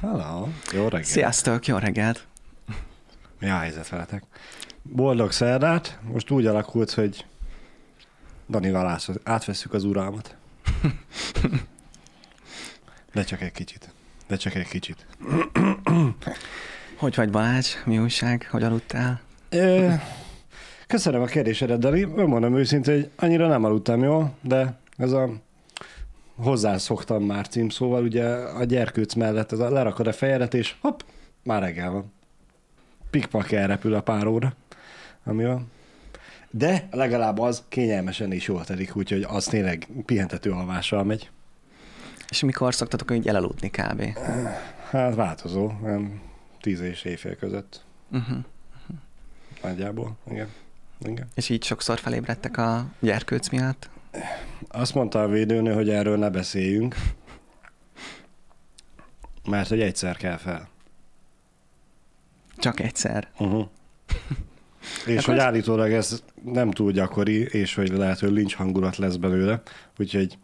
Hello. Jó reggelt. Sziasztok, jó reggelt! Mi a helyzet veletek? Boldog szerdát. Most úgy alakult, hogy Danival át- átveszük az uralmat. De csak egy kicsit. De csak egy kicsit. Hogy vagy Balázs? Mi újság? Hogy aludtál? Ö, köszönöm a kérdésedet, Dani. Mondom őszintén, hogy annyira nem aludtam jól, de ez a hozzászoktam már címszóval, ugye a gyerkőc mellett ez a lerakod a fejedet, és hopp, már reggel van. Pikpak elrepül a pár óra, ami van. De legalább az kényelmesen is jól telik, úgyhogy az tényleg pihentető alvással megy. És mikor szoktatok így elaludni kb? Hát változó, nem tíz és éjfél között Uh-huh. nagyjából. Igen. Igen. És így sokszor felébredtek a gyerkőc miatt? Azt mondta a védőnő, hogy erről ne beszéljünk, mert hogy egyszer kell fel. Csak egyszer. Uh-huh. És Hát hogy ez- állítólag ez nem túl gyakori, és hogy lehet, hogy lincs hangulat lesz belőle, úgyhogy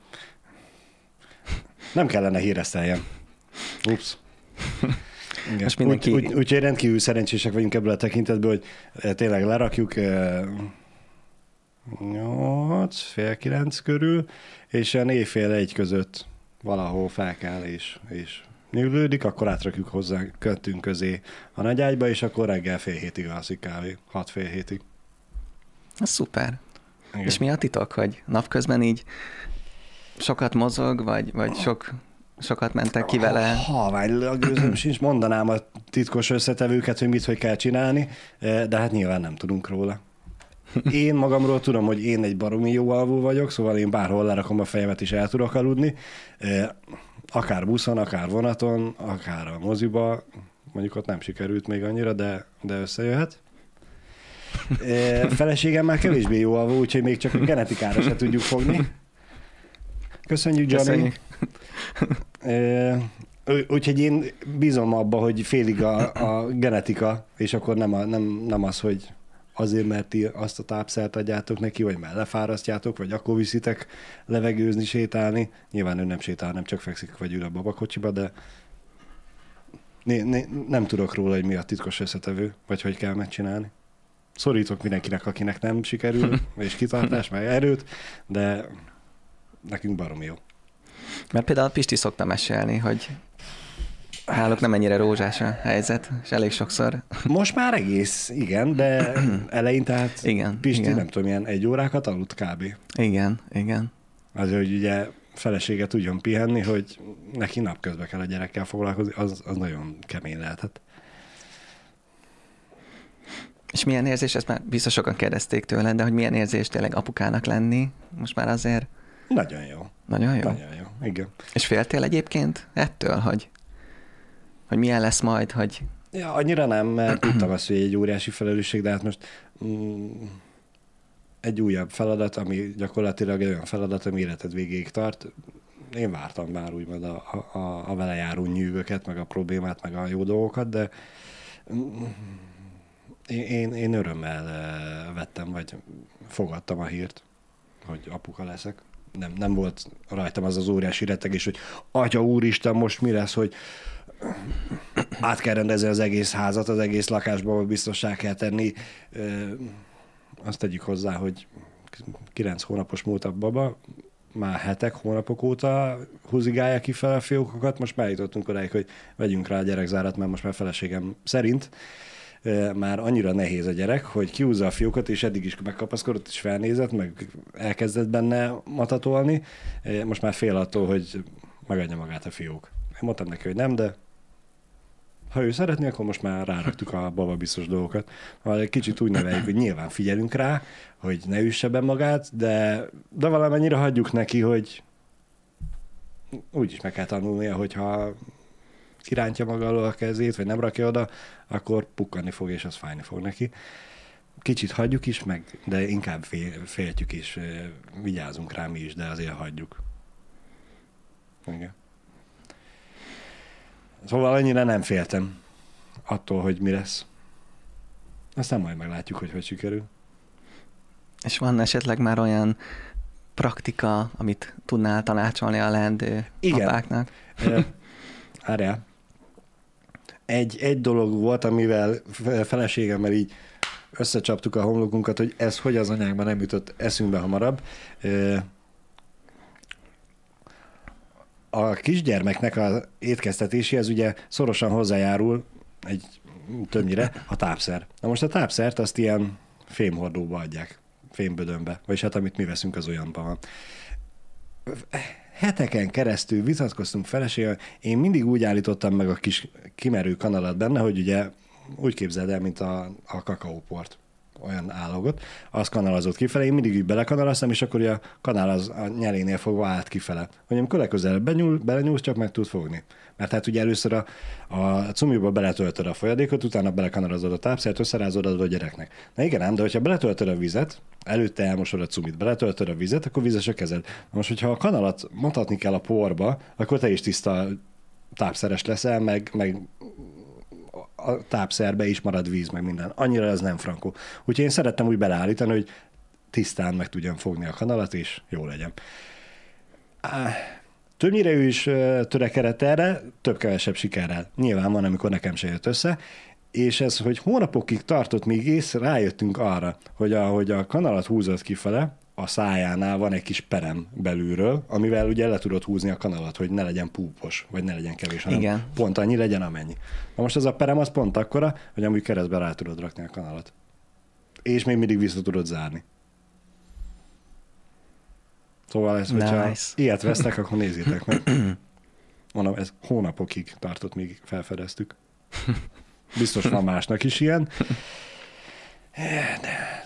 nem kellene híreszteljem. Ups. Igen. Most mindenki- Úgy, úgy, úgyhogy rendkívül szerencsések vagyunk ebből a tekintetből, hogy tényleg lerakjuk eh, 8, fél 9 körül, és ilyen éjfél egy között valahol fel kell, és, és nyűlődik, akkor átrakjuk hozzá kötünk közé a nagyágyba, és akkor reggel fél hétig alszik kávé, 6 fél hétig. Ez szuper. Igen. És mi a titok, hogy napközben így sokat mozog, vagy, vagy sok, sokat mentek ki vele? Halvány a gőzöm sincs, mondanám a titkos összetevőket, hogy mit, hogy kell csinálni, eh, de hát nyilván nem tudunk róla. Én magamról tudom, hogy én egy baromi jó alvó vagyok, szóval én bárhol lerakom a fejemet és el tudok aludni. Akár buszon, akár vonaton, akár a moziba. Mondjuk ott nem sikerült még annyira, de, de összejöhet. Feleségem már kevésbé jó alvó, úgyhogy még csak a genetikára se tudjuk fogni. Köszönjük, Johnny. Köszönjük. Úgyhogy én bízom abba, hogy félig a, a genetika, és akkor nem, a, nem, nem az, hogy azért, mert ti azt a tápszert adjátok neki, vagy már lefárasztjátok, vagy akkor viszitek levegőzni, sétálni. Nyilván ő nem sétál, nem csak fekszik, vagy ül a babakocsiba, de né, né, nem tudok róla, hogy mi a titkos összetevő, vagy hogy kell megcsinálni. Szorítok mindenkinek, akinek nem sikerül, és kitartás, meg erőt, de nekünk baromi jó. Mert például Pisti szokta mesélni, hogy náluk nem ennyire rózsás a helyzet, és elég sokszor. Most már egész, igen, de elején tehát Igen, Pisti igen. nem tudom, ilyen egy órákat aludt kb. Igen, igen. Azért, hogy ugye felesége tudjon pihenni, hogy neki napközben kell a gyerekkel foglalkozni, az, az nagyon kemény lehetett. És milyen érzés, ezt már biztos sokan kérdezték tőle, de hogy milyen érzés tényleg apukának lenni, most már azért Nagyon jó. nagyon jó. Nagyon jó, igen. És féltél egyébként ettől, hogy, hogy milyen lesz majd, hogy Ja, annyira nem, mert tudtam azt, hogy egy óriási felelősség, de hát most mm, egy újabb feladat, ami gyakorlatilag egy olyan feladat, ami életed végéig tart. Én vártam már úgymond a, a, a, vele járó nyűvöket, meg a problémát, meg a jó dolgokat, de mm, én, én, én örömmel eh, vettem, vagy fogadtam a hírt, hogy apuka leszek. Nem, nem volt rajtam az az óriási rettegés, hogy atya úristen, most mi lesz, hogy át kell rendezni az egész házat, az egész lakásba biztossá kell tenni. Azt tegyük hozzá, hogy kilenc hónapos múlt a baba, már hetek, hónapok óta húzigálja ki fel a fiókokat, most már jutottunk odáig, hogy vegyünk rá a gyerekzárat, mert most már feleségem szerint már annyira nehéz a gyerek, hogy kiúzza a fiókot, és eddig is megkapaszkodott, és felnézett, meg elkezdett benne matatolni. Most már fél attól, hogy megadja magát a fiók. Én mondtam neki, hogy nem, de ha ő szeretné, akkor most már ráraktuk a baba biztos dolgokat. Majd egy kicsit úgy neveljük, hogy nyilván figyelünk rá, hogy ne üsse be magát, de, de valamennyire hagyjuk neki, hogy úgy is meg kell tanulnia, hogyha kirántja maga alól a kezét, vagy nem rakja oda, akkor pukkanni fog, és az fájni fog neki. Kicsit hagyjuk is, meg, de inkább fél, féltjük ö, vigyázunk rá mi is, de azért hagyjuk. Igen. Szóval annyira nem féltem attól, hogy mi lesz. Aztán majd meglátjuk, hogy hogy sikerül. és van esetleg már olyan praktika, amit tudnál tanácsolni a leendő Igen. apáknak? Várjál. egy, egy dolog volt, amivel feleségemmel így összecsaptuk a homlokunkat, hogy ez hogy az anyákban nem jutott eszünkbe hamarabb. A kisgyermeknek az étkeztetéséhez ugye szorosan hozzájárul egy többnyire a tápszer. Na most a tápszert azt ilyen fémhordóba adják, fémbödönbe, vagyis hát amit mi veszünk az olyanban van. Heteken keresztül vitatkoztunk feleséggel, én mindig úgy állítottam meg a kis kimerő kanalat benne, hogy ugye úgy képzeld el, mint a, a kakaóport olyan állogot, az kanalazott kifele, én mindig így belekanalaztam, és akkor a kanál az a nyelénél fogva állt kifele. Hogy amikor legközelebb benyúl, belenyúlsz, csak meg tud fogni. Mert hát ugye először a, a cumiba beletöltöd a folyadékot, utána belekanalazod a tápszert, összerázod a gyereknek. Na igen ám, de hogyha beletöltöd a vizet, előtte elmosod a cumit, beletöltöd a vizet, akkor vizes a kezed. Most, hogyha a kanalat mutatni kell a porba, akkor te is tiszta tápszeres leszel, meg, meg a tápszerbe is marad víz, meg minden. Annyira ez nem frankó. Úgyhogy én szerettem úgy beleállítani, hogy tisztán meg tudjam fogni a kanalat, és jó legyen. Többnyire ő is törekedett erre, több-kevesebb sikerrel. Nyilván van, amikor nekem se jött össze, és ez, hogy hónapokig tartott, míg ész, rájöttünk arra, hogy ahogy a kanalat húzott kifele, a szájánál van egy kis perem belülről, amivel ugye le tudod húzni a kanalat, hogy ne legyen púpos, vagy ne legyen kevés, hanem Igen. pont annyi legyen, amennyi. Na most ez a perem az pont akkora, hogy amúgy keresztbe rá tudod rakni a kanalat. És még mindig vissza tudod zárni. Szóval ez, hogyha nice. ilyet vesztek, akkor nézzétek meg. Mondom, ez hónapokig tartott, míg felfedeztük. Biztos van másnak is ilyen. De,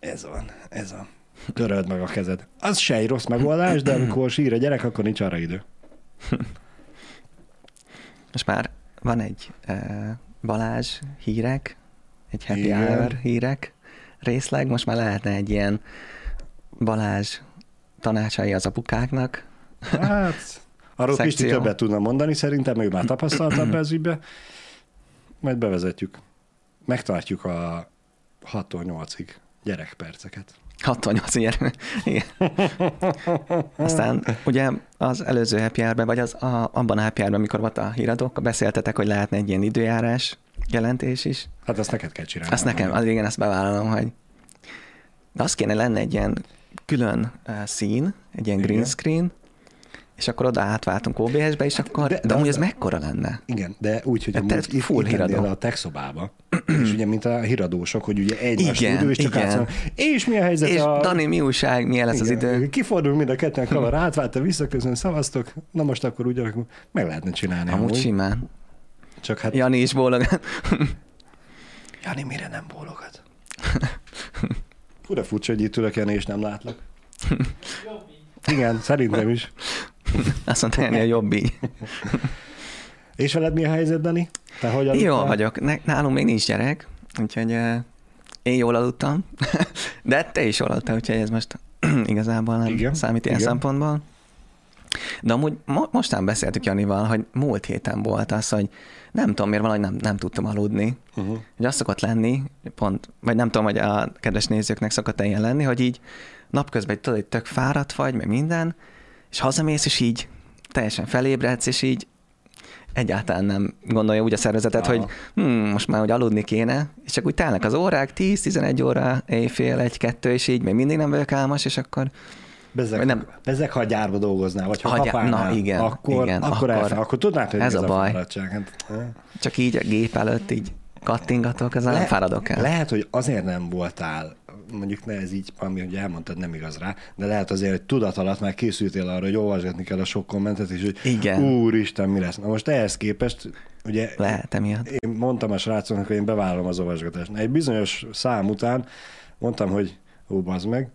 ez van, ez van. Töröld meg a kezed. Az se egy rossz megoldás, de amikor sír a gyerek, akkor nincs arra idő. Most már van egy uh, Balázs hírek, egy happy Igen. hour hírek részleg, most már lehetne egy ilyen Balázs tanácsai az apukáknak. Hát, arról Pisti többet tudna mondani, szerintem ő már tapasztaltabb ez ügybe. Majd bevezetjük. Megtartjuk a 6-tól 8-ig gyerekperceket. 68 gyerek. Igen. Aztán ugye az előző happy hour vagy az a, abban a happy hour amikor volt a híradók, beszéltetek, hogy lehetne egy ilyen időjárás jelentés is. Hát azt neked kell csinálni. Azt nekem, az igen, ezt bevállalom, hogy de az kéne lenne egy ilyen külön uh, szín, egy ilyen green igen. screen, és akkor oda átváltunk OBS-be, és akkor, de, de, de amúgy ez mekkora lenne? Igen, de úgy, hogy amúgy itt, full itt híradó. a tech szobába, és ugye, mint a híradósok, hogy ugye egy igen, stúdió, és csak igen. és mi a helyzet és a... Dani, mi újság, milyen lesz igen, az idő? Kifordul mind a ketten kamera, átválta vissza, közön szavaztok, na most akkor úgy, meg lehetne csinálni. Amúgy, amúgy. simán. Csak hát... Jani is bólogat. Jani mire nem bólogat? Fura furcsa, hogy itt ülök, Jani, és nem látlak. Igen, szerintem is. Azt mondta, a jobb így. És veled mi a helyzet, Dani? Te hogy Jó vagyok. Nálunk még nincs gyerek, úgyhogy uh, én jól aludtam, de te is jól aludtál, úgyhogy ez most igazából nem igen, számít ilyen igen. szempontból. De amúgy mo- mostán beszéltük Janival, hogy múlt héten volt az, hogy nem tudom miért valahogy nem, nem tudtam aludni. Uh-huh. Hogy az szokott lenni, pont, vagy nem tudom, hogy a kedves nézőknek szokott ilyen lenni, hogy így napközben tudod, hogy tök fáradt vagy, meg minden, és hazamész, és így teljesen felébredsz, és így egyáltalán nem gondolja úgy a szervezetet, Aha. hogy hm, most már hogy aludni kéne, és csak úgy telnek az órák, 10-11 óra, éjfél, egy-kettő, és így még mindig nem vagyok álmas, és akkor Bezzeg, nem. Bezzeg, ha a gyárba dolgoznál, vagy ha Hagyá... kapálnál, Na, igen, akkor, igen, akkor, akkor, elfel, akkor tudnád, hogy ez, a baj. Hát, Csak így a gép előtt így kattingatok, ez Le, nem fáradok el. Lehet, hogy azért nem voltál mondjuk ne ez így, ami ugye elmondtad, nem igaz rá, de lehet azért, hogy tudat alatt már készültél arra, hogy olvasgatni kell a sok kommentet, és hogy Igen. úristen, mi lesz. Na most ehhez képest, ugye lehet emiatt. Én mondtam a srácoknak, hogy én bevállalom az olvasgatást. Egy bizonyos szám után mondtam, hogy ó, bazd meg,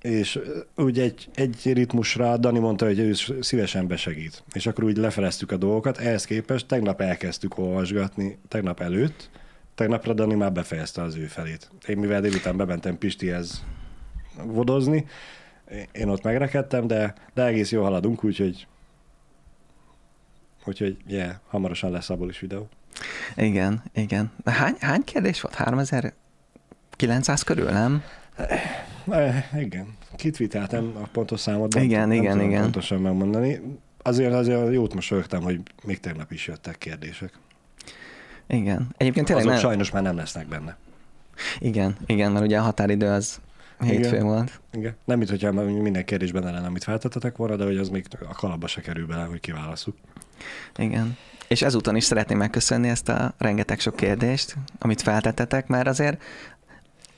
és úgy egy, egy ritmusra Dani mondta, hogy ő szívesen besegít. És akkor úgy lefeleztük a dolgokat, ehhez képest tegnap elkezdtük olvasgatni, tegnap előtt, tegnapra Dani már befejezte az ő felét. Én mivel délután bementem Pistihez vodozni, én ott megrekedtem, de, de egész jól haladunk, úgyhogy úgyhogy yeah, hamarosan lesz abból is videó. Igen, igen. De hány, hány kérdés volt? 3900 körül, nem? E, igen. Kitviteltem a pontos számot, igen, nem igen, tudom igen. pontosan megmondani. azért, azért jót mosolyogtam, hogy még tegnap is jöttek kérdések. Igen. Egyébként tényleg Azok nem... sajnos már nem lesznek benne. Igen, igen, mert ugye a határidő az hétfő Igen. volt. Igen. Nem, mint hogyha minden kérdés benne lenne, amit feltettetek volna, de hogy az még a kalapba se kerül bele, hogy kiválaszuk. Igen. És ezúton is szeretném megköszönni ezt a rengeteg sok kérdést, amit feltettetek, mert azért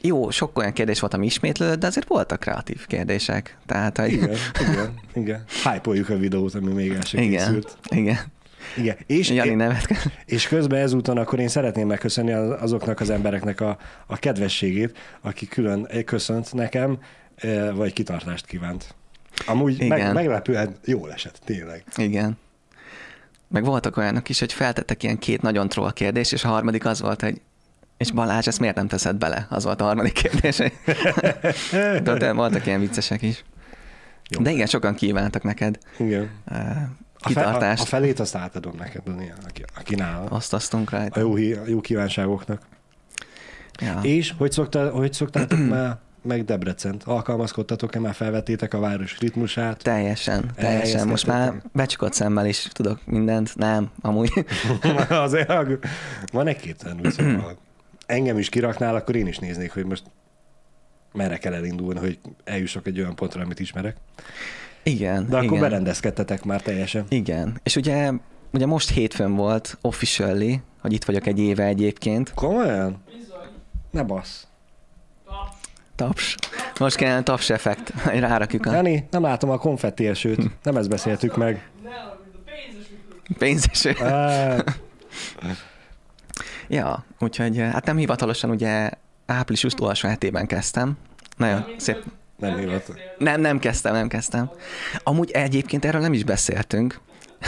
jó, sok olyan kérdés volt, ami ismétlődött, de azért voltak kreatív kérdések. Tehát, hogy... Igen, igen, igen. Hype-oljuk a videót, ami még el sem Igen, készült. igen. Igen. És, Jani nevet és közben ezúton akkor én szeretném megköszönni az- azoknak az embereknek a, a kedvességét, aki külön köszönt nekem, eh, vagy kitartást kívánt. Amúgy meg, Igen. meglepően jól esett, tényleg. Igen. Meg voltak olyanok is, hogy feltettek ilyen két nagyon troll kérdés, és a harmadik az volt, hogy és Balázs, ezt miért nem teszed bele? Az volt a harmadik kérdés. De voltak ilyen viccesek is. Jó. De igen, sokan kívántak neked Igen. Uh, A, fe, a, kitartást. a felét azt átadom neked, Dani, aki, aki nála. Osztoztunk A rajta. jó, hí- a jó kívánságoknak. Ja. És hogy, szokta, hogy szoktátok már meg Debrecent? Alkalmazkodtatok-e, már felvettétek a város ritmusát? Teljesen, teljesen. Most már becsukott szemmel is tudok mindent. Nem, amúgy. Azért van egy-két szóval engem is kiraknál, akkor én is néznék, hogy most merre kell elindulni, hogy eljussak egy olyan pontra, amit ismerek. Igen, De akkor igen. berendezkedtetek már teljesen. Igen. És ugye, ugye most hétfőn volt officially, hogy itt vagyok egy éve egyébként. Komolyan? Ne bassz. Taps. Most kellene taps effekt, hogy rárakjuk a Jani, nem látom a konfetti esőt. Nem ezt beszéltük meg. pénzeső. Ja, úgyhogy hát nem hivatalosan ugye április utolsó hetében kezdtem. Nagyon szép. Nem hivat. Nem, nem kezdtem, nem kezdtem. Amúgy egyébként erről nem is beszéltünk,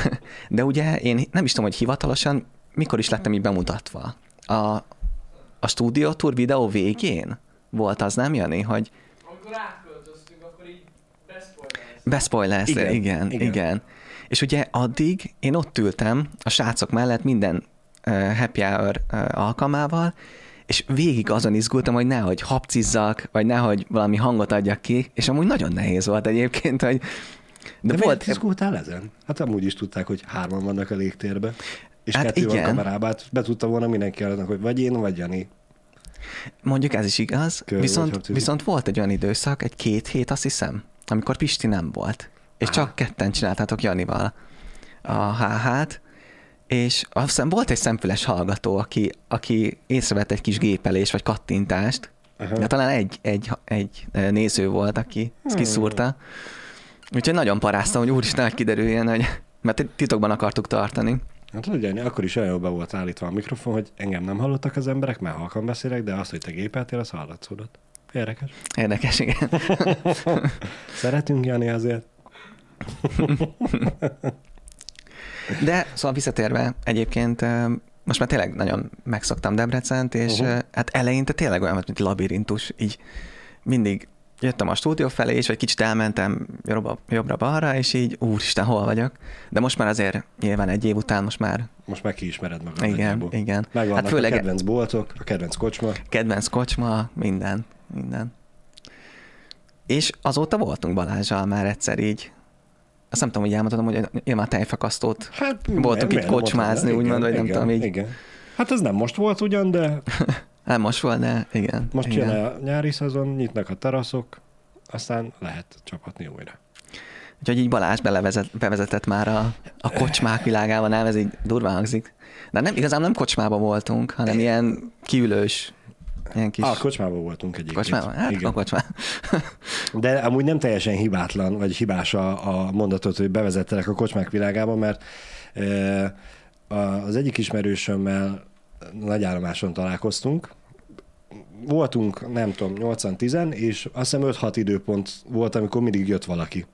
de ugye én nem is tudom, hogy hivatalosan mikor is lettem így bemutatva. A, a stúdió tour videó végén volt az, nem Jani, hogy Amikor átköltöztünk, akkor így. Bespoilereztél, Igen, igen, igen, igen. igen. És ugye addig én ott ültem a srácok mellett minden uh, happy hour uh, alkalmával, és végig azon izgultam, hogy nehogy hapcizzak, vagy nehogy valami hangot adjak ki, és amúgy nagyon nehéz volt egyébként, hogy De, de, volt, izgultál ezen? Hát amúgy is tudták, hogy hárman vannak a légtérben. És Hát kettő van igen. kamerában, hát be tudta volna mindenki arra, hogy vagy én, vagy Jani. mondjuk ez is igaz, Körül viszont, viszont volt egy olyan időszak, egy két hét azt hiszem, amikor Pisti nem volt, és Aha. csak ketten csináltátok Janival a HH-t, és azt hiszem volt egy szemfüles hallgató, aki, aki észrevett egy kis gépelés vagy kattintást, Aha. de talán egy, egy, egy néző volt, aki ezt Hmm. kiszúrta. Úgyhogy nagyon paráztam, hogy úristen, hogy kiderüljön, hogy mert titokban akartuk tartani. Hát Jani, akkor is olyan be volt állítva a mikrofon, hogy engem nem hallottak az emberek, mert halkan beszélek, de azt, hogy te gépeltél, az hallatszódott. Érdekes. Érdekes, igen. Szeretünk, Jani, azért. De szóval visszatérve egyébként most már tényleg nagyon megszoktam Debrecent, és Uh-huh. hát eleinte tényleg olyan volt, mint labirintus, így mindig jöttem a stúdió felé, és vagy kicsit elmentem jobbra- jobbra-balra, és így úristen, hol vagyok. De most már azért nyilván egy év után most már Most már kiismered magad. igen, nagyjából. igen. Megvannak Hát főleg a kedvenc boltok, a kedvenc kocsma. kedvenc kocsma, minden, minden. És azóta voltunk Balázsal már egyszer így. Azt nem tudom, hogy elmondhatom, hogy nyilván tejfakasztót Hát, Voltunk itt kocsmázni, úgymond, vagy nem igen, tudom, így. Igen. Hát ez nem most volt ugyan, de nem most volt, de igen. most igen. jön a nyári szezon, nyitnak a teraszok, aztán lehet csapatni újra. Úgyhogy így Balázs belevezet, bevezetett már a, a kocsmák világába, nem, ez így durván hangzik. De nem, igazán nem kocsmában voltunk, hanem ilyen kiülős, ilyen kis Ah, kocsmában voltunk egyébként. kocsmában. Hát Igen. kocsmában. De amúgy nem teljesen hibátlan, vagy hibás a, a mondatot, hogy bevezettelek a kocsmák világába, mert e, az egyik ismerősömmel nagyállomáson találkoztunk, voltunk, nem tudom, 8-10, és azt hiszem 5-6 időpont volt, amikor mindig jött valaki.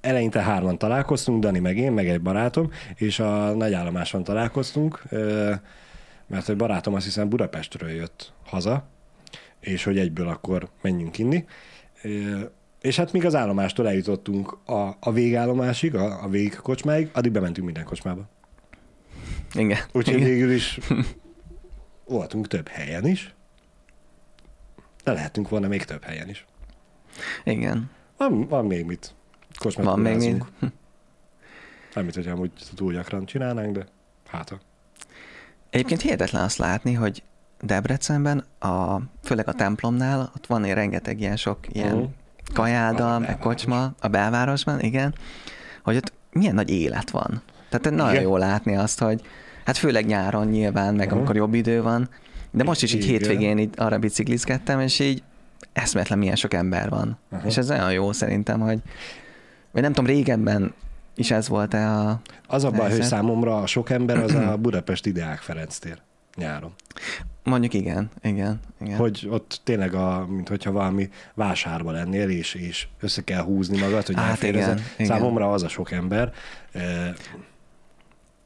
Eleinte hárman találkoztunk, Dani meg én, meg egy barátom, és a nagyállomáson találkoztunk, e, mert hogy barátom azt hiszem Budapestről jött haza, és hogy egyből akkor menjünk inni. És hát míg az állomástól eljutottunk a, a végállomásig, a, a végkocsmáig, addig bementünk minden kocsmába. Igen. Úgyhogy végül is voltunk több helyen is, de lehetünk volna még több helyen is. Igen. Van, van még mit. Kocsmát Van még mi. kurázunk. Nem, hogy amúgy túl gyakran csinálnánk, de hát. Egyébként hihetetlen azt látni, hogy Debrecenben, a, főleg a templomnál, ott van egy rengeteg ilyen sok ilyen uh-huh. kajáda, a meg kocsma a belvárosban, igen, hogy ott milyen nagy élet van. Tehát nagyon igen. jó látni azt, hogy hát főleg nyáron nyilván, meg uh-huh. amikor jobb idő van, de most is így igen. hétvégén így arra biciklizgettem, és így eszmetlen milyen sok ember van. Uh-huh. És ez olyan jó szerintem, hogy vagy nem tudom, régebben is ez volt-e a... Az a baj, hogy számomra a sok ember az a Budapest Ideák Ferenc tér nyáron. Mondjuk igen, igen, igen. Hogy ott tényleg, a, mint hogyha valami vásárba lennél, és, és össze kell húzni magad, hogy hát igen, igen. Számomra az a sok ember. Eh,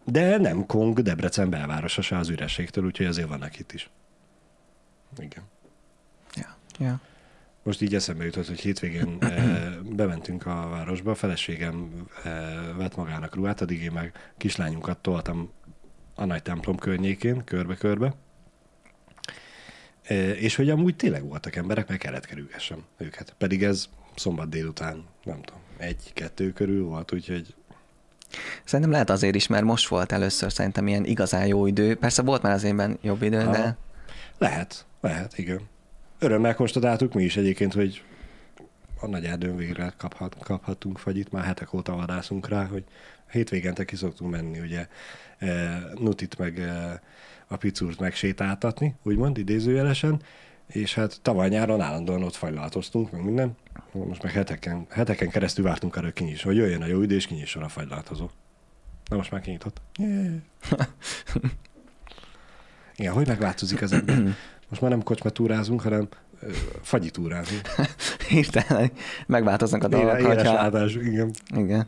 de nem Kong, Debrecen belvárosa se az ürességtől, úgyhogy azért vannak itt is. Igen. Ja, ja. Most így eszembe jutott, hogy hétvégén e, bementünk a városba, a feleségem e, vett magának ruhát, addig én meg kislányunkat toltam a nagy templom környékén, körbe-körbe. E, és hogy amúgy tényleg voltak emberek, meg kellett kerülgessem őket. Pedig ez szombat délután, nem tudom, egy-kettő körül volt, úgyhogy Szerintem lehet azért is, mert most volt először szerintem ilyen igazán jó idő. Persze volt már az évben jobb idő, ha. de... Lehet, lehet, igen. Örömmel konstatáltuk mi is egyébként, hogy a nagy erdőn végre kaphat, kaphatunk fagyit, már hetek óta vadászunk rá, hogy hétvégente ki szoktunk menni, ugye e, Nutit meg e, a picúrt megsétáltatni, úgymond idézőjelesen, és hát tavaly nyáron állandóan ott fajlátoztunk, meg minden. Most meg heteken, heteken keresztül vártunk arra, hogy kinyis, hogy jöjjön a jó idő, és kinyisson a fajlátozó. Na most már kinyitott. Yeah. Igen, hogy megváltozik ez ebben? Most már nem kocsmatúrázunk, hanem fagyitúrázunk. Hirtelen megváltoznak a dolgok. Éles hogyha... látás, igen. Igen.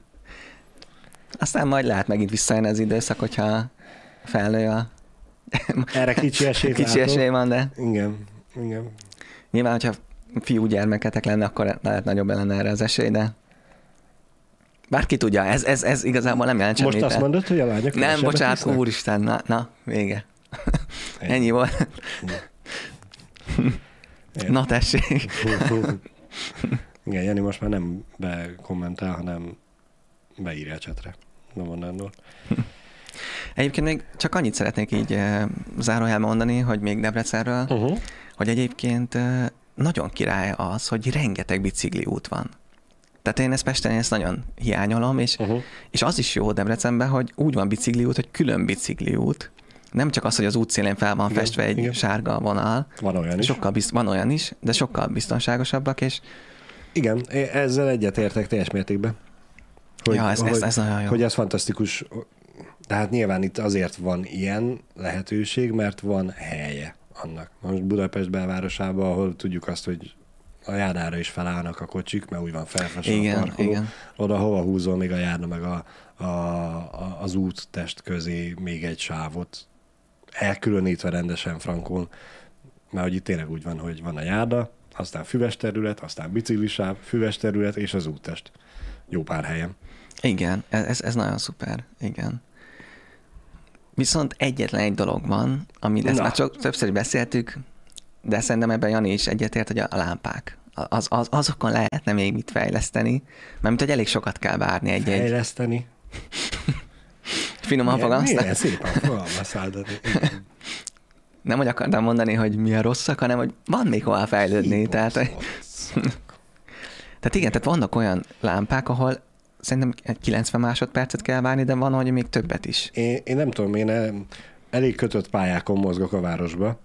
Aztán majd lehet megint visszajön az időszak, hogyha felnő a... Erre kicsi esély Kicsi esély van, de... Igen, igen. Nyilván, hogyha fiú gyermeketek lenne, akkor lehet nagyobb lenne erre az esély, de Bárki tudja, ez, ez, ez igazából nem jelent semmit. Most azt mondod, hogy a lányok Nem, bocsánat, hisznek? úristen, na, na vége. Ennyi, Ennyi Na tessék. Igen, Jani most már nem bekommentál, hanem beírja a csetre. Nem mondanul. Egyébként még csak annyit szeretnék így uh, zárójel mondani, hogy még Debrecenről, uh-huh. hogy egyébként uh, nagyon király az, hogy rengeteg bicikli út van. Tehát én ezt Pesten ezt nagyon hiányolom, és, uh-huh. és az is jó Debrecenben, hogy úgy van bicikliút, hogy külön bicikliút, nem csak az, hogy az útszélén fel van igen, festve egy igen. sárga vonal. Van olyan is. Sokkal bizt, van olyan is, de sokkal biztonságosabbak, és... Igen, ezzel egyetértek teljes mértékben. Hogy, ja, ez, hogy, ez, ez nagyon jó. Hogy ez fantasztikus. Tehát nyilván itt azért van ilyen lehetőség, mert van helye annak. Most Budapest belvárosában, ahol tudjuk azt, hogy a járdára is felállnak a kocsik, mert úgy van felfestve igen, a parkoló. Igen. Oda hova húzol még a járna meg a, a, a, az úttest közé még egy sávot, elkülönítve rendesen frankon, mert hogy itt tényleg úgy van, hogy van a járda, aztán füves terület, aztán biciklisáv, füves terület és az úttest. Jó pár helyen. Igen, ez, ez nagyon szuper, igen. Viszont egyetlen egy dolog van, amit ezt Na. már csak többször beszéltük, de szerintem ebben Jani is egyetért, hogy a lámpák. Az, az, azokon lehetne még mit fejleszteni, mert hogy elég sokat kell várni egy-egy. Fejleszteni? Finoman fogalmaztál? Milyen szépen fogalmaztál, Nem, hogy akartam mondani, hogy milyen rosszak, hanem, hogy van még hol fejlődni. Tehát, tehát igen, tehát vannak olyan lámpák, ahol szerintem egy 90 másodpercet kell várni, de van, hogy még többet is. Én, én nem tudom, én elég kötött pályákon mozgok a városba,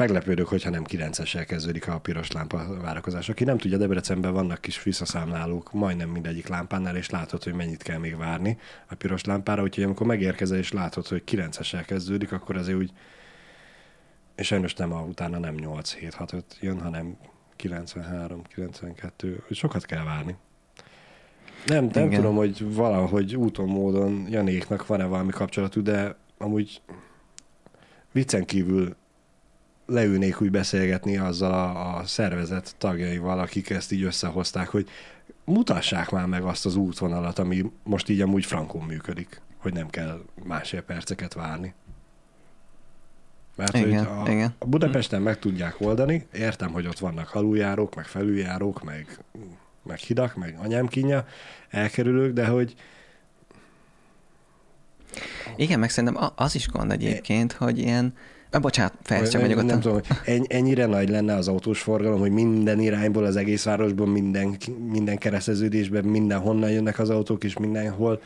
Meglepődök, hogyha nem 9-essel kezdődik a piros lámpa várakozás. Aki nem tudja, Debrecenben vannak kis visszaszámlálók majdnem mindegyik lámpánál, és látod, hogy mennyit kell még várni a piros lámpára, úgyhogy amikor megérkezel és látod, hogy 9-essel kezdődik, akkor azért úgy, és sajnos nem a, utána nem 8, 7, 6, 5 jön, hanem 93, 92, hogy sokat kell várni. Nem, nem Igen. tudom, hogy valahogy úton, módon Janéknak van-e valami kapcsolatú, de amúgy viccen kívül leülnék úgy beszélgetni azzal a, a szervezet tagjaival, akik ezt így összehozták, hogy mutassák már meg azt az útvonalat, ami most így amúgy frankon működik, hogy nem kell másfél perceket várni. Mert igen, hogy a, igen. a Budapesten meg tudják oldani, értem, hogy ott vannak aluljárók, meg felüljárók, meg, meg hidak, meg anyámkínja, elkerülők, de hogy Igen, meg szerintem az is gond egyébként, hogy ilyen bocsánat, fejezd csak Nem tudom, hogy ennyire nagy lenne az autós forgalom, hogy minden irányból, az egész városban, minden, minden kereszteződésben, mindenhonnan jönnek az autók, és mindenhol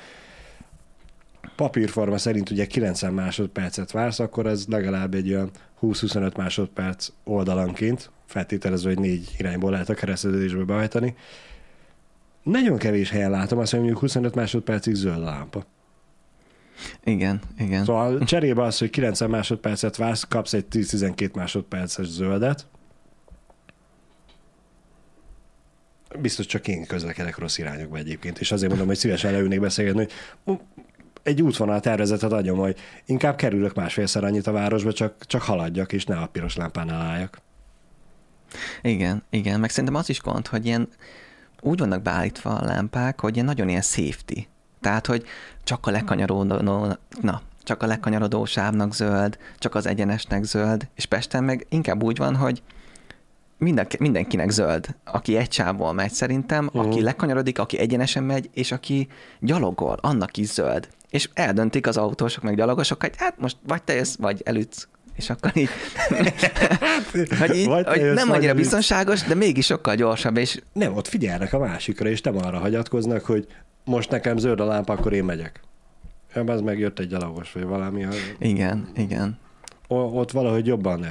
papírforma szerint ugye 90 másodpercet vársz, akkor ez legalább egy olyan 20-25 másodperc oldalanként, feltételező, hogy négy irányból lehet a kereszteződésbe behajtani. Nagyon kevés helyen látom azt, hogy mondjuk 25 másodpercig zöld a lámpa. Igen, igen. Szóval cserébe az, hogy 90 másodpercet vársz, kapsz egy 10-12 másodperces zöldet. Biztos csak én közlekedek rossz irányokba egyébként, és azért mondom, hogy szívesen leülnék beszélgetni, hogy egy útvonal tervezetet adjam, hogy inkább kerülök másfélszer annyit a városba, csak, csak haladjak, és ne a piros lámpánál álljak. Igen, igen, meg szerintem az is gond, hogy ilyen úgy vannak beállítva a lámpák, hogy ilyen nagyon ilyen safety. Tehát, hogy csak a lekanyarodó, na, csak a lekanyarodó sávnak zöld, csak az egyenesnek zöld, és Pesten meg inkább úgy van, hogy mindenki, mindenkinek zöld, aki egy sávból megy szerintem, uh-huh. aki lekanyarodik, aki egyenesen megy, és aki gyalogol, annak is zöld. És eldöntik az autósok, meg gyalogosok, hogy hát most vagy te jössz, vagy elütsz és akkor így, hogy, így hogy nem annyira biztonságos, de mégis sokkal gyorsabb. És... Nem, ott figyelnek a másikra, és nem arra hagyatkoznak, hogy most nekem zöld a lámpa, akkor én megyek. Ja, az meg jött egy gyalogos, vagy valami. Igen, igen. Ott valahogy jobban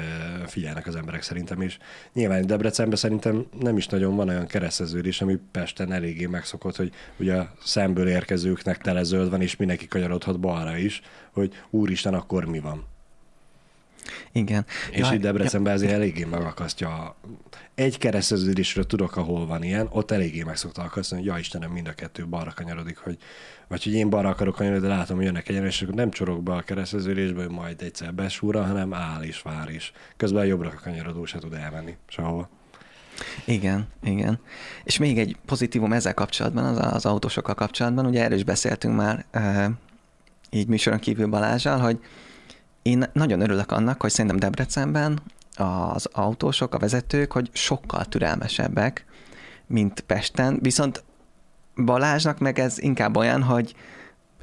figyelnek az emberek szerintem is. Nyilván Debrecenben szerintem nem is nagyon van olyan kereszteződés, ami Pesten eléggé megszokott, hogy ugye a szemből érkezőknek tele zöld van, és mindenki kanyarodhat balra is, hogy úristen, akkor mi van. Igen. És ja, itt Debrecenben ja. ezért eléggé megakasztja. Egy kereszteződésről tudok, ahol van ilyen, ott eléggé meg szokta akasztani, hogy ja Istenem, mind a kettő balra kanyarodik, hogy, vagy hogy én balra akarok kanyarodni, de látom, hogy jönnek egyenes, és akkor nem csorog be a kereszteződésbe, hogy majd egyszer besúra, hanem áll és vár is. Közben jobbra a kanyarodó se tud elmenni sehova. Igen, igen. És még egy pozitívum ezzel kapcsolatban, az, az autósokkal kapcsolatban, ugye erről is beszéltünk már e, így műsoron kívül Balázsal, hogy én nagyon örülök annak, hogy szerintem Debrecenben az autósok, a vezetők, hogy sokkal türelmesebbek, mint Pesten, viszont Balázsnak meg ez inkább olyan, hogy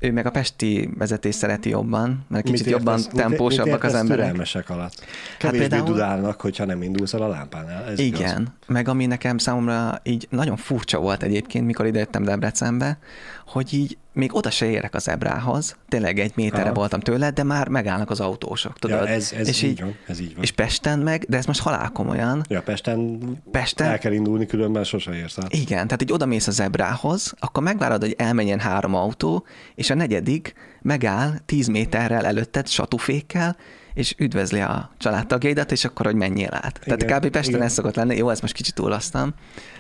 ő meg a pesti vezetés szereti jobban, mert kicsit mit jobban értesz, tempósabbak mit, az emberek. türelmesek alatt? Hát Kevésbé hát például, dudálnak, hogyha nem indulsz el a lámpánál. Ez igen, igaz. meg ami nekem számomra így nagyon furcsa volt egyébként, mikor idejöttem Debrecenbe, hogy így még oda se érek az ebrához, tényleg egy méterre Aha. voltam tőle, de már megállnak az autósok, tudod? Ja, ez, ez és így, így van, ez így van. És Pesten meg, de ez most halálkomolyan. Ja, Pesten, Pesten el kell indulni, különben sose érsz át. Igen, tehát így oda mész az ebrához, akkor megvárod, hogy elmenjen három autó, és a negyedik megáll tíz méterrel előtted satufékkel, és üdvözli a családtagjaidat, és akkor, hogy menjél át. Igen, Tehát kb. Pesten igen. ez szokott lenni, jó, ez most kicsit túlasztam,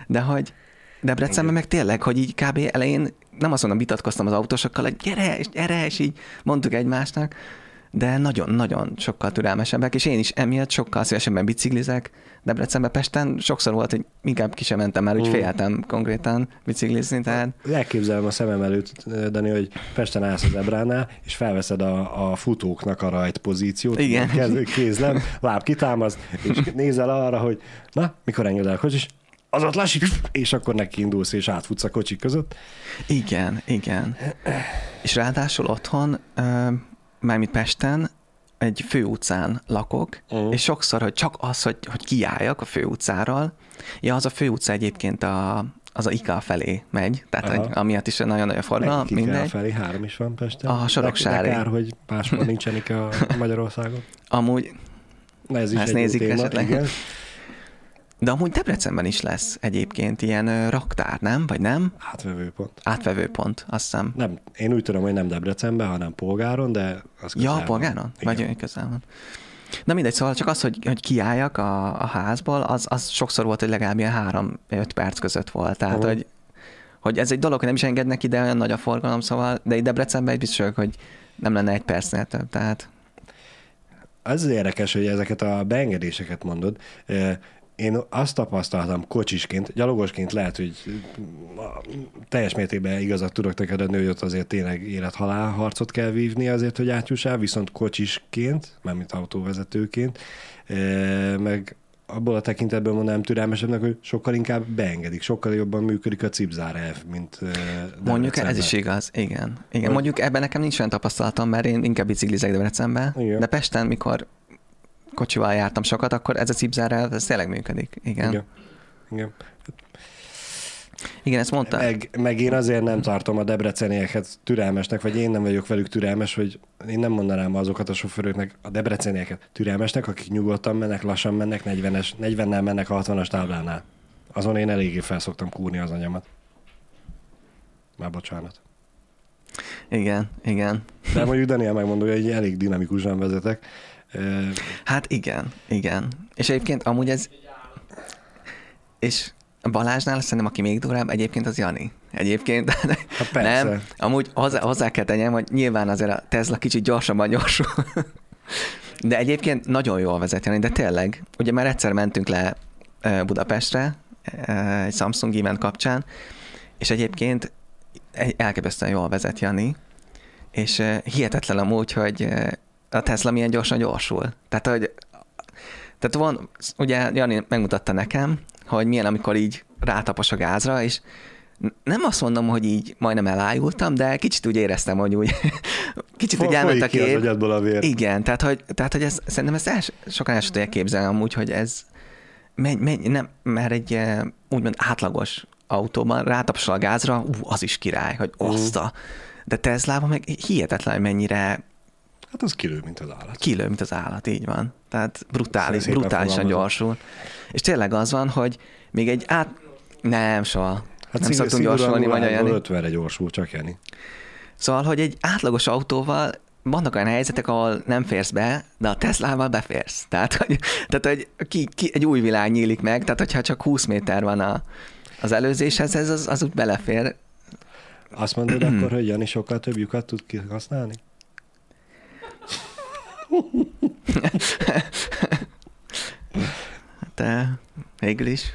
de hogy Debrecenben meg tényleg, hogy így kb. elején nem azt mondom, vitatkoztam az autósokkal, hogy gyere, és gyere, és így mondtuk egymásnak, de nagyon-nagyon sokkal türelmesebbek, és én is emiatt sokkal szívesebben biciklizek. Debrecenbe, Pesten sokszor volt, hogy inkább ki sem mentem el, úgy mm. féltem konkrétan biciklizni. Tehát... Elképzelem a szemem előtt, Dani, hogy Pesten állsz a Debránál, és felveszed a, a futóknak a rajt pozíciót, Igen. kézlem, láb kitámaszt, és nézel arra, hogy na, mikor enged el a kocsis, az ott lassít, és akkor neki indulsz, és átfutsz a kocsik között. Igen, igen. És ráadásul otthon, mármint Pesten, egy főutcán lakok, uh-huh. és sokszor, hogy csak az, hogy, hogy kiálljak a főutcáról, ja, az a főutca egyébként a, az a IKA felé megy, tehát hogy amiatt is nagyon nagy a forgalom, mindegy. felé három is van Pesten. A Soroksári. Kár, hogy máshol nincsen IKA Magyarországon. Amúgy, Na ez is ezt nézik téma, esetleg. Igen. De amúgy Debrecenben is lesz egyébként ilyen raktár, nem? Vagy nem? Átvevőpont. Átvevőpont, azt hiszem. Nem, én úgy tudom, hogy nem Debrecenben, hanem Polgáron, de az Ja, Polgáron? Igen. Vagy közel van. Na mindegy, szóval csak az, hogy, hogy kiálljak a, a házból, az, az sokszor volt, hogy legalább ilyen három-öt perc között volt. Tehát, uh-huh. hogy, hogy ez egy dolog, hogy nem is engednek ide, olyan nagy a forgalom, szóval, de itt Debrecenben egy biztos, hogy nem lenne egy percnél több, tehát... Az érdekes, hogy ezeket a beengedéseket mondod én azt tapasztaltam kocsisként, gyalogosként lehet, hogy teljes mértékben igazat tudok neked adni, hogy ott azért tényleg élet-halál harcot kell vívni azért, hogy átjussál, viszont kocsisként, mármint autóvezetőként, meg abból a tekintetben mondanám türelmesebbnek, hogy sokkal inkább beengedik, sokkal jobban működik a cipzár elv, mint uh, Mondjuk ez is igaz, igen. igen. Mondjuk ebben nekem nincs olyan tapasztalatom, mert én inkább biciklizek Debrecenben, igen. de Pesten, mikor kocsival jártam sokat, akkor ez a cipzár elv, ez tényleg működik. Igen. Igen. igen. Igen, ezt mondta. Meg, meg én azért nem tartom a debrecenieket türelmesnek, vagy én nem vagyok velük türelmes, hogy én nem mondanám azokat a sofőröknek, a debrecenieket türelmesnek, akik nyugodtan mennek, lassan mennek, 40-es, 40-nel mennek 60-as táblánál. Azon én eléggé felszoktam kúrni az anyamat. Már bocsánat. Igen, igen. De mondjuk Daniel megmondja, hogy elég dinamikusan vezetek. Hát igen, igen. És egyébként amúgy ez... És Balázsnál szerintem, aki még durább, egyébként az Jani. Egyébként. Hát nem, amúgy hozzá, hozzá kell tenyem, hogy nyilván azért a Tesla kicsit gyorsabban gyorsul. De egyébként nagyon jól vezet Jani, de tényleg, ugye már egyszer mentünk le Budapestre, egy Samsung event kapcsán, és egyébként elképesztően jól vezet Jani, és hihetetlen amúgy, hogy a Tesla milyen gyorsan gyorsul. Tehát, hogy tehát van, ugye Jani megmutatta nekem, hogy milyen, amikor így rátapos a gázra, és nem azt mondom, hogy így majdnem elájultam, de kicsit úgy éreztem, hogy úgy kicsit úgy elment a kép. a vér. Igen, tehát hogy, tehát, hogy ez, szerintem ezt el, sokan el tudják képzelni amúgy, hogy ez menj, menj, nem, mert egy eh, úgymond átlagos autóban rátapsol a gázra, ú, az is király, hogy oszta. De Teslában meg hihetetlen, hogy mennyire Hát az kilő, mint az állat. Kilő, mint az állat, így van. Tehát brutális, brutálisan gyorsul. És tényleg az van, hogy még egy át... Nem, soha. Hát nem szoktunk gyorsulni, vagy Jani. 50-re gyorsul, csak Jani. Szóval, hogy egy átlagos autóval vannak olyan helyzetek, ahol nem férsz be, de a Teslával beférsz. Tehát, hogy, tehát, hogy ki, ki, egy új világ nyílik meg, tehát hogyha csak 20 méter van a, az előzéshez, ez az, az úgy belefér. Azt mondod akkor, hogy Jani sokkal több lyukat tud kihasználni? De végül is.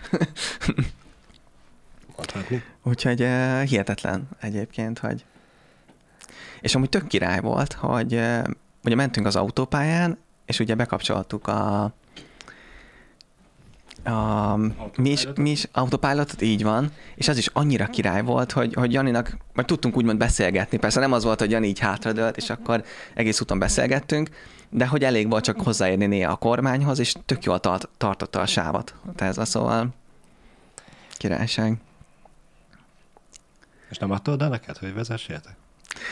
Úgyhogy hihetetlen egyébként, hogy... És amúgy tök király volt, hogy ugye mentünk az autópályán, és ugye bekapcsoltuk a a, mi is, mi is autopilotot, így van, és az is annyira király volt, hogy, hogy Janinak, majd tudtunk úgymond beszélgetni, persze nem az volt, hogy Jani így hátradőlt, és akkor egész úton beszélgettünk, de hogy elég volt csak hozzáérni néha a kormányhoz, és tök jól tart, tartotta a sávot a a szóval királyság. És nem adtad el neked, hogy vezessétek?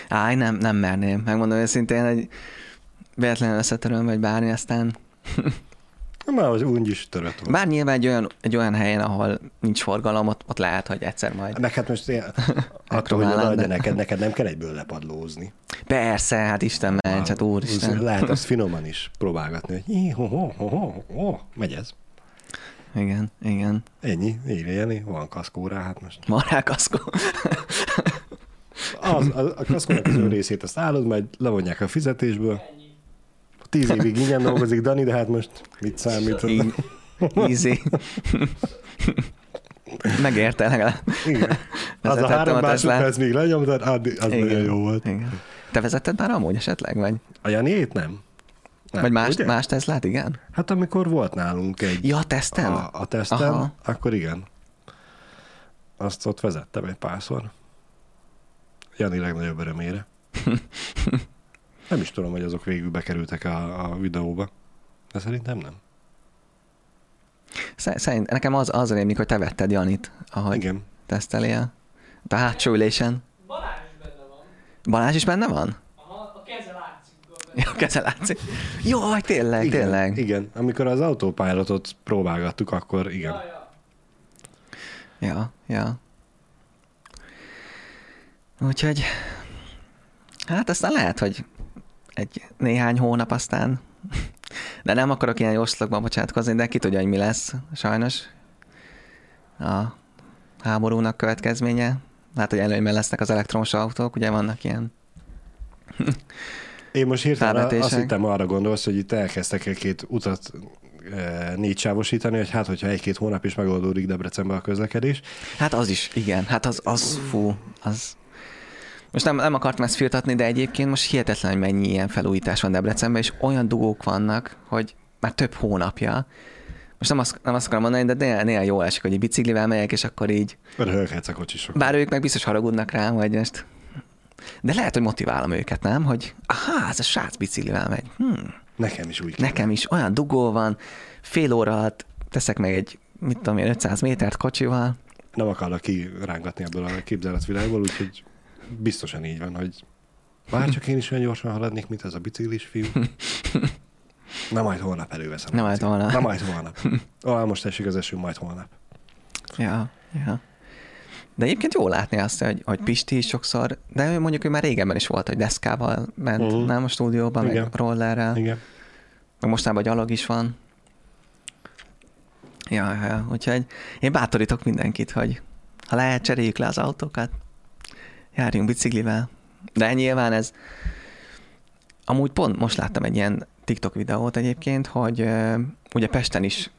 Áj, nem, nem merném. Megmondom őszintén, hogy véletlenül összetöröm, vagy bármi, aztán már az úgy is törött volt. Bár nyilván egy olyan, egy olyan helyen, ahol nincs forgalom, ott, ott lehet, hogy egyszer majd. Neked hát most ilyen, attól, hogy oda, de neked, neked nem kell egyből lepadlózni. Persze, hát Isten ments, hát úristen. Lehet azt finoman is próbálgatni, hogy ho, ho, ho, ho, ho, megy ez. Igen, igen. Ennyi, így Jani, van kaszkó rá, hát most. Van rá kaszkó. az, a, a kaszkónak az ő részét azt állod, majd levonják a fizetésből. Tíz évig ingyen dolgozik Dani, de hát most mit számít? Easy. Megérte legalább. Igen. Az a három másodperc még lenyomtad, az Igen. nagyon jó volt. Igen. Te vezetted már amúgy esetleg, vagy? A Janiét nem. nem. Vagy más, ugye? más Teslát, igen? Hát amikor volt nálunk egy... Ja, a teszten? A, a teszten, Aha. akkor igen. Azt ott vezettem egy párszor. Jani legnagyobb örömére. Nem is tudom, hogy azok végül bekerültek a, a videóba, de szerintem nem. Szerint nekem az, az rémlik, hogy te vetted Janit, ahogy Igen. tesztelél. A hátsó ülésen. Balázs is benne van. Balázs is benne van? Aha, a keze látszik. A keze látszik. Jó, tényleg, igen, tényleg. Igen, amikor az autópilotot próbálgattuk, akkor igen. Ja, ja. Ja, ja. Úgyhogy, hát aztán lehet, hogy egy néhány hónap aztán. De nem akarok ilyen jóslagban bocsátkozni, de ki tudja, hogy mi lesz, sajnos. A háborúnak következménye. Hát, hogy előnyben lesznek az elektromos autók, ugye vannak ilyen én most hirtelen azt hittem arra gondolsz, hogy itt elkezdtek egy-két utat e, négy sávosítani, hogy hát, hogyha egy-két hónap is megoldódik Debrecenbe a közlekedés. Hát az is, igen. Hát az, az fú, az most nem, nem akartam ezt firtatni, de egyébként most hihetetlen, hogy mennyi ilyen felújítás van Debrecenben, és olyan dugók vannak, hogy már több hónapja. most nem azt, nem azt akarom mondani, de néha, néha jó esik, hogy egy biciklivel megyek, és akkor így... Röhöghetsz a kocsisok. Bár ők meg biztos haragudnak rám, hogy most... De lehet, hogy motiválom őket, nem? Hogy aha, ez a srác biciklivel megy. Hmm. Nekem is úgy. Nekem is olyan dugó van, fél óra alatt teszek meg egy, mit tudom én, 500 métert kocsival. Nem akarlak kirángatni ebből a képzeletvilágból, úgyhogy biztosan így van, hogy bár csak én is olyan gyorsan haladnék, mint ez a biciklis fiú. Na majd holnap előveszem. Na majd holnap. Na majd holnap. Ah, most esik az eső, majd holnap. Ja, ja. De egyébként jó látni azt, hogy, hogy Pisti is sokszor, de ő mondjuk ő már régebben is volt, hogy deszkával ment, uh-huh. nem a stúdióba, meg Igen. rollerrel, Igen. meg mostában gyalog is van. Ja, ja, úgyhogy én bátorítok mindenkit, hogy ha lehet, cseréljük le az autókat, járjunk biciklivel. De nyilván ez, amúgy pont most láttam egy ilyen TikTok videót egyébként, hogy ugye Pesten is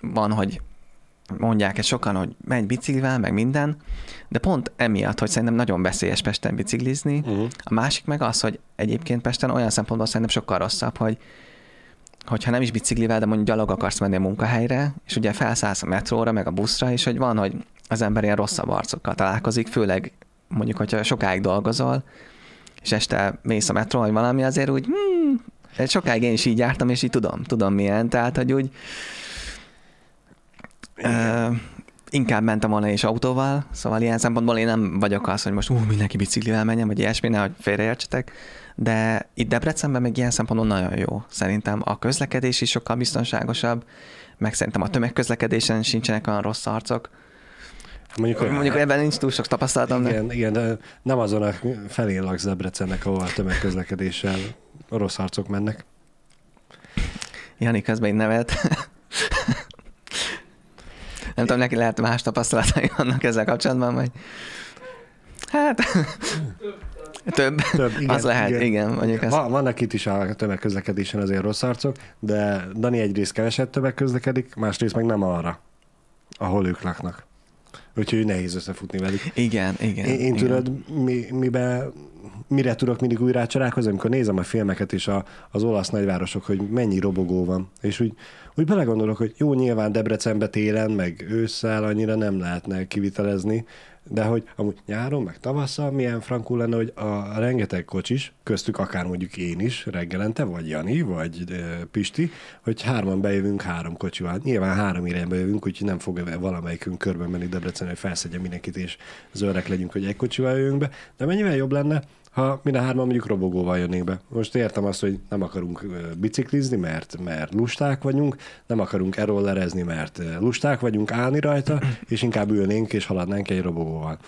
van, hogy mondják ezt sokan, hogy menj biciklivel, meg minden, de pont emiatt, hogy szerintem nagyon veszélyes Pesten biciklizni. Uh-huh. A másik meg az, hogy egyébként Pesten olyan szempontból szerintem sokkal rosszabb, hogy hogyha nem is biciklivel, de mondjuk gyalog akarsz menni a munkahelyre, és ugye felszállsz a metróra, meg a buszra, és hogy van, hogy az ember ilyen rosszabb arcokkal találkozik, főleg mondjuk, hogyha sokáig dolgozol, és este mész a metró, vagy valami, azért úgy, hmm, sokáig én is így jártam, és így tudom, tudom milyen, tehát, hogy úgy ö, inkább mentem volna is autóval, szóval ilyen szempontból én nem vagyok az, hogy most ú, mindenki biciklivel menjen, vagy ilyesmi, nehogy félreértsetek, de itt Debrecenben meg ilyen szempontból nagyon jó. Szerintem a közlekedés is sokkal biztonságosabb, meg szerintem a tömegközlekedésen sincsenek olyan rossz arcok. Mondjuk, Mondjuk ebben nincs túl sok tapasztalatom, de igen, igen, de nem azon a felén laksz Debrecennek, ahol a tömegközlekedéssel a rossz arcok mennek. Jani közben így nevet. Nem tudom, neki lehet más tapasztalatai vannak ezzel kapcsolatban, vagy... Hát... Több. Több, igen, az lehet, igen, igen mondjuk ezt. Van, vannak itt is a tömegközlekedésen azért rossz arcok, de Dani egyrészt keveset tömegközlekedik, másrészt meg nem arra, ahol ők laknak. Úgyhogy nehéz összefutni velük. Igen, igen. Én, én tudod, mi, mibe, mire tudok mindig újra rácsalálkozni, amikor nézem a filmeket és a, az olasz nagyvárosok, hogy mennyi robogó van. És úgy, úgy belegondolok, hogy jó, nyilván Debrecenbe télen, meg ősszel annyira nem lehetne kivitelezni, de hogy amúgy nyáron, meg tavasszal milyen frankul lenne, hogy a rengeteg kocsis, köztük akár mondjuk én is reggelente, vagy Jani, vagy ö, Pisti, hogy hárman bejövünk három kocsival. Nyilván három irányba jövünk, úgyhogy nem fog valamelyikünk körben menni Debrecen, hogy felszedje mindenkit, és zöldek legyünk, hogy egy kocsival jöjjünk be. De mennyivel jobb lenne, ha mind a hárman mondjuk robogóval jönnénk be. Most értem azt, hogy nem akarunk biciklizni, mert, mert lusták vagyunk, nem akarunk erollerezni, mert lusták vagyunk állni rajta, és inkább ülnénk és haladnánk egy robogóval.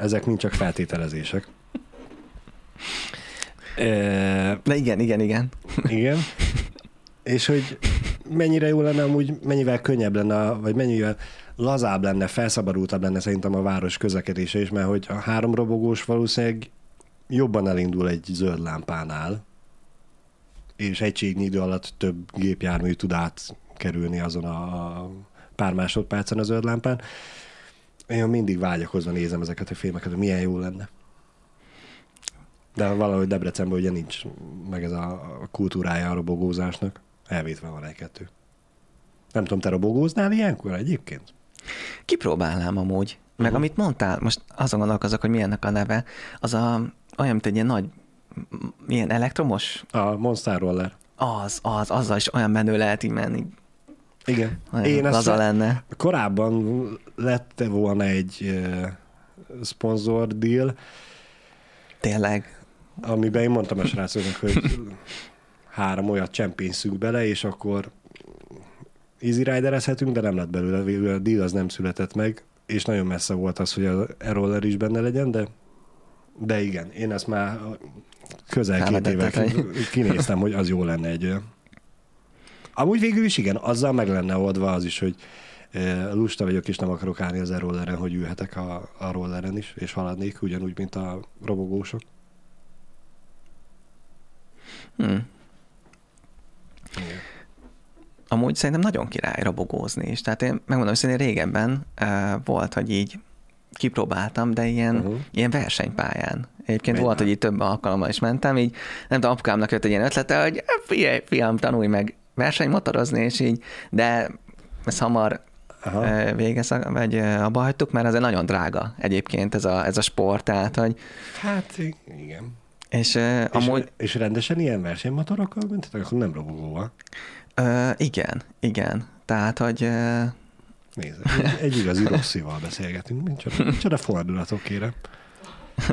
Ezek mind csak feltételezések. De igen, igen, igen. igen. És hogy mennyire jó lenne amúgy, mennyivel könnyebb lenne, vagy mennyivel lazább lenne, felszabadultabb lenne szerintem a város közlekedése is, mert hogy a három robogós valószínűleg jobban elindul egy zöld lámpánál, és egységnyi idő alatt több gépjármű tud átkerülni azon a pár másodpercen a zöld lámpán. Én mindig vágyakozva nézem ezeket a filmeket, hogy milyen jó lenne. De valahogy Debrecenben ugye nincs meg ez a kultúrája a robogózásnak. Elvétve van egy-kettő. Nem tudom, te robogóznál ilyenkor egyébként? Kipróbálnám amúgy. Meg Mhm. amit mondtál, most azon gondolkozok, hogy milyennek a neve, az a, olyan, mint egy ilyen nagy, ilyen elektromos, A Monster Roller. az, az, azzal is olyan menő lehet így menni. Igen. Olyan Én ezt lenne. korábban lett volna egy uh, sponsor deal, Tényleg. amiben én mondtam a srácoknak, hogy három olyat csempészünk bele, és akkor easy riderezhetünk, de nem lett belőle, végül a deal az nem született meg, és nagyon messze volt az, hogy a e-roller is benne legyen, de, de igen, én ezt már közel két éve kinéztem, hogy az jó lenne egy. Amúgy végül is igen, azzal meg lenne oldva az is, hogy lusta vagyok, és nem akarok állni az e-rolleren, hogy ülhetek a, a rolleren is, és haladnék, ugyanúgy, mint a robogósok. Hm. Igen. Amúgy szerintem nagyon király robogózni is. Tehát én megmondom, hogy régebben uh, volt, hogy így kipróbáltam, de ilyen, Uh-huh. ilyen versenypályán. Egyébként Menj volt, hogy így több alkalommal is mentem, így nem tudom, apukámnak jött egy ilyen ötlete, hogy "Eh, figyelj, fiam, tanulj meg versenymotorozni, és így, de ezt hamar Aha. végez, vagy abba hagytuk, mert azért nagyon drága egyébként ez a, ez a sport, tehát hogy... Hát igen. És, és, amúgy... és rendesen ilyen versenymotorokkal mentetek, akkor nem robogóval? Igen, igen. Tehát, hogy... Nézd, egy, egy igazi rosszival beszélgetünk, micsoda, micsoda fordulatok, kérem.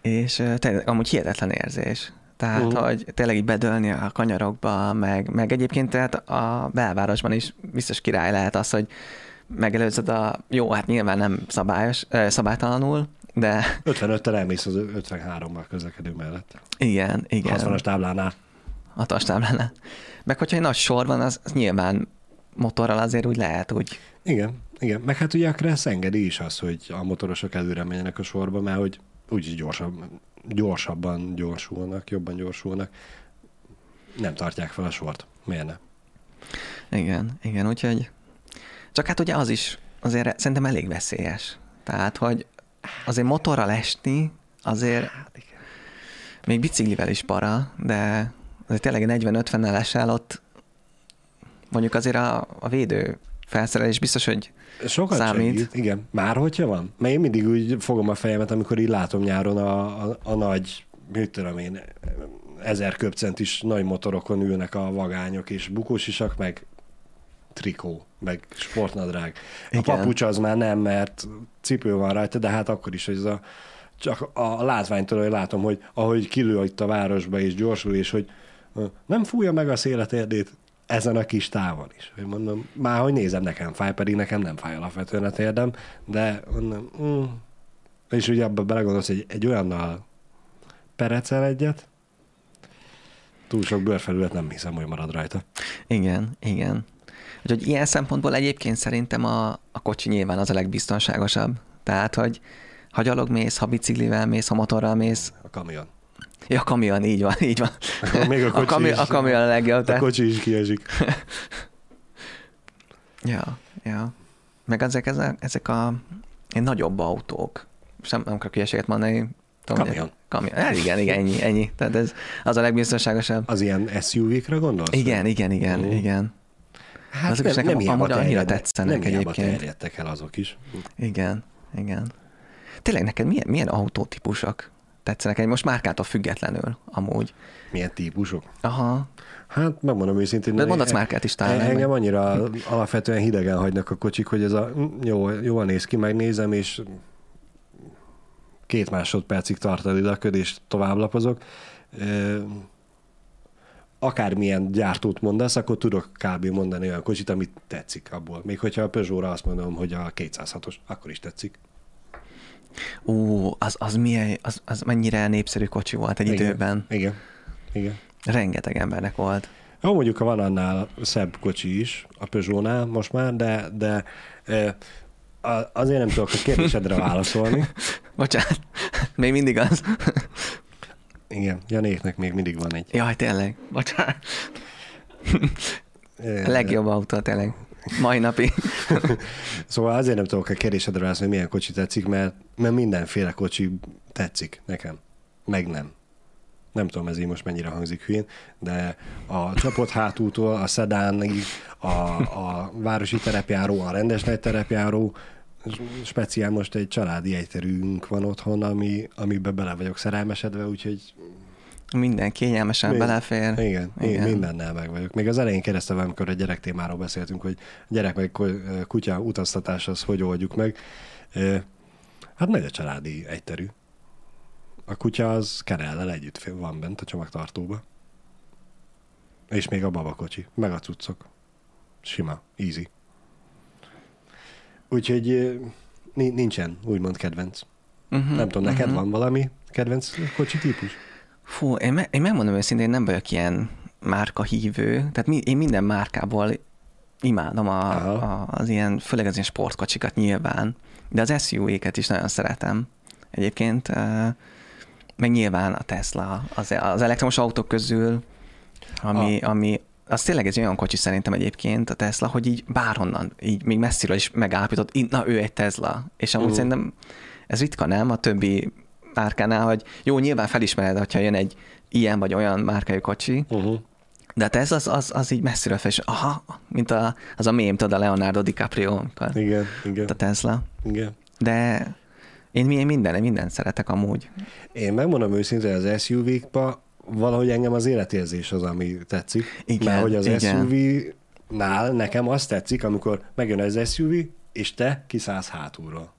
és tényleg, amúgy hihetetlen érzés. Tehát, uh-huh. hogy tényleg így bedölni a kanyarokba, meg, meg egyébként tehát a belvárosban is biztos király lehet az, hogy megelőzed a... Jó, hát nyilván nem szabályos, szabálytalanul, de... 55-tel elmész az 53-mal közlekedő mellett. Igen, igen. 60-as táblánál. 60-as táblánál. Meg hogyha egy nagy sor van, az, az nyilván motorral azért úgy lehet úgy. Igen, igen. Meg hát ugye a Kressz engedi is az, hogy a motorosok előre menjenek a sorba, mert hogy úgyis gyorsabb, gyorsabban gyorsulnak, jobban gyorsulnak. Nem tartják fel a sort. Miért ne? Igen, igen, úgyhogy csak hát ugye az is azért szerintem elég veszélyes. Tehát, hogy azért motorral esni, azért hát még biciklivel is para, de azért tényleg 40-50-nel esel ott mondjuk azért a, a védő felszerelés biztos, hogy Sokat számít. Segít, igen. Már hogyha van? Mert én mindig úgy fogom a fejemet, amikor így látom nyáron a, a, a nagy, mit tudom én, ezer köpcentis nagy motorokon ülnek a vagányok, és bukósisak, meg trikó, meg sportnadrág. Igen. A papucs az már nem, mert cipő van rajta, de hát akkor is, hogy ez a, csak a látványtól, hogy látom, hogy ahogy kilő itt a városba, és gyorsul, és hogy nem fújja meg a széletérdét, ezen a kis távon is. Hogy mondom, már hogy nézem, nekem fáj, pedig nekem nem fáj alapvetően a térdem, de mondom, mm. és ugye abban belegondolsz, hogy egy olyannal perecel egyet, túl sok bőrfelület nem hiszem, hogy marad rajta. Igen, igen. Úgyhogy ilyen szempontból egyébként szerintem a, a kocsi nyilván az a legbiztonságosabb. Tehát, hogy ha gyalog mész, ha biciklivel mész, ha motorral mész. A kamion. Ja, kamion, így van, így van. Még a, kocsi a, kamion, is, a kamion a legjobb. A kocsi is kiesik. ja, ja. Meg ezek, ezek, ezek a én nagyobb autók. Sem nem akarok ilyeséget mondani. Tudom, kamion. Kamion. Hát igen, igen, ennyi, ennyi. Tehát ez az a legbiztonságosabb. Az ilyen SUV-kra gondolsz? Igen, igen, igen, uh. igen. Hát azok nem, is nekem nem amúgy annyira tetszenek nem egyébként. Nem terjedtek el azok is. Igen, igen. Tényleg neked milyen, milyen autótípusok tetszenek egy most márkától függetlenül amúgy. Milyen típusok? Aha. Hát megmondom őszintén. De mondasz márkát is talán. Engem annyira alapvetően hidegen hagynak a kocsik, hogy ez a jó, jól néz ki, megnézem, és két másodpercig tart a lidaköd, tovább lapozok. Akármilyen gyártót mondasz, akkor tudok kb. mondani olyan kocsit, amit tetszik abból. Még hogyha a Peugeot-ra azt mondom, hogy a 206-os, akkor is tetszik. Ú, az, az, milyen, az, az mennyire népszerű kocsi volt egy igen, időben. Igen, igen. Rengeteg embernek volt. Jó, mondjuk van annál szebb kocsi is, a Peugeot-nál most már, de, de azért nem tudok a kérdésedre válaszolni. Bocsánat, még mindig az. Igen, Janéknek még mindig van egy. Jaj, tényleg, bocsánat. A legjobb autó, tényleg. Mai napig. szóval azért nem tudok a kérdésedre válaszolni, hogy milyen kocsi tetszik, mert, mert mindenféle kocsi tetszik nekem. Meg nem. Nem tudom, ez így most mennyire hangzik hülyén, de a csapott hátútól, a szedánig, a, a városi terepjáró, a rendes nagy terepjáró, speciál most egy családi egyterünk van otthon, ami, amiben bele vagyok szerelmesedve, úgyhogy minden kényelmesen Mind, belefér. Igen, igen, mindennel meg vagyok. Még az elején kérdeztem, amikor a gyerek témáról beszéltünk, hogy gyerek meg kutya utaztatás az hogy oldjuk meg. Hát megy a családi egyterű. A kutya az kerellel együtt van bent a csomagtartóba. És még a babakocsi, meg a cuccok. Sima, easy. Úgyhogy nincsen úgymond kedvenc. Uh-huh, Nem tudom, neked uh-huh. van valami kedvenc kocsi típus? Fú, én, me- én megmondom őszintén, nem vagyok ilyen márka hívő, tehát mi, én minden márkából imádom a, a, az ilyen, főleg az ilyen sportkocsikat nyilván, de az SUV-ket is nagyon szeretem egyébként, meg nyilván a Tesla, az, az elektromos autók közül, ami, a... ami az tényleg egy olyan kocsi szerintem egyébként a Tesla, hogy így bárhonnan, így még messziről is megállapított, na ő egy Tesla, és amúgy uh. szerintem ez ritka, nem? A többi márkánál, hogy jó, nyilván felismered, hogyha jön egy ilyen vagy olyan márkájú kocsi, uh-huh. De hát ez az, az, az így messziről fel, és aha, mint a, az a mém, tudod, a Leonardo DiCaprio, amikor Igen, igen, a Tesla. igen. De én, én minden, minden szeretek amúgy. Én megmondom őszintén, az SUV-kba valahogy engem az életérzés az, ami tetszik. Igen, Mert hogy az igen. SUV-nál nekem azt tetszik, amikor megjön az SUV, és te kiszállsz hátulról.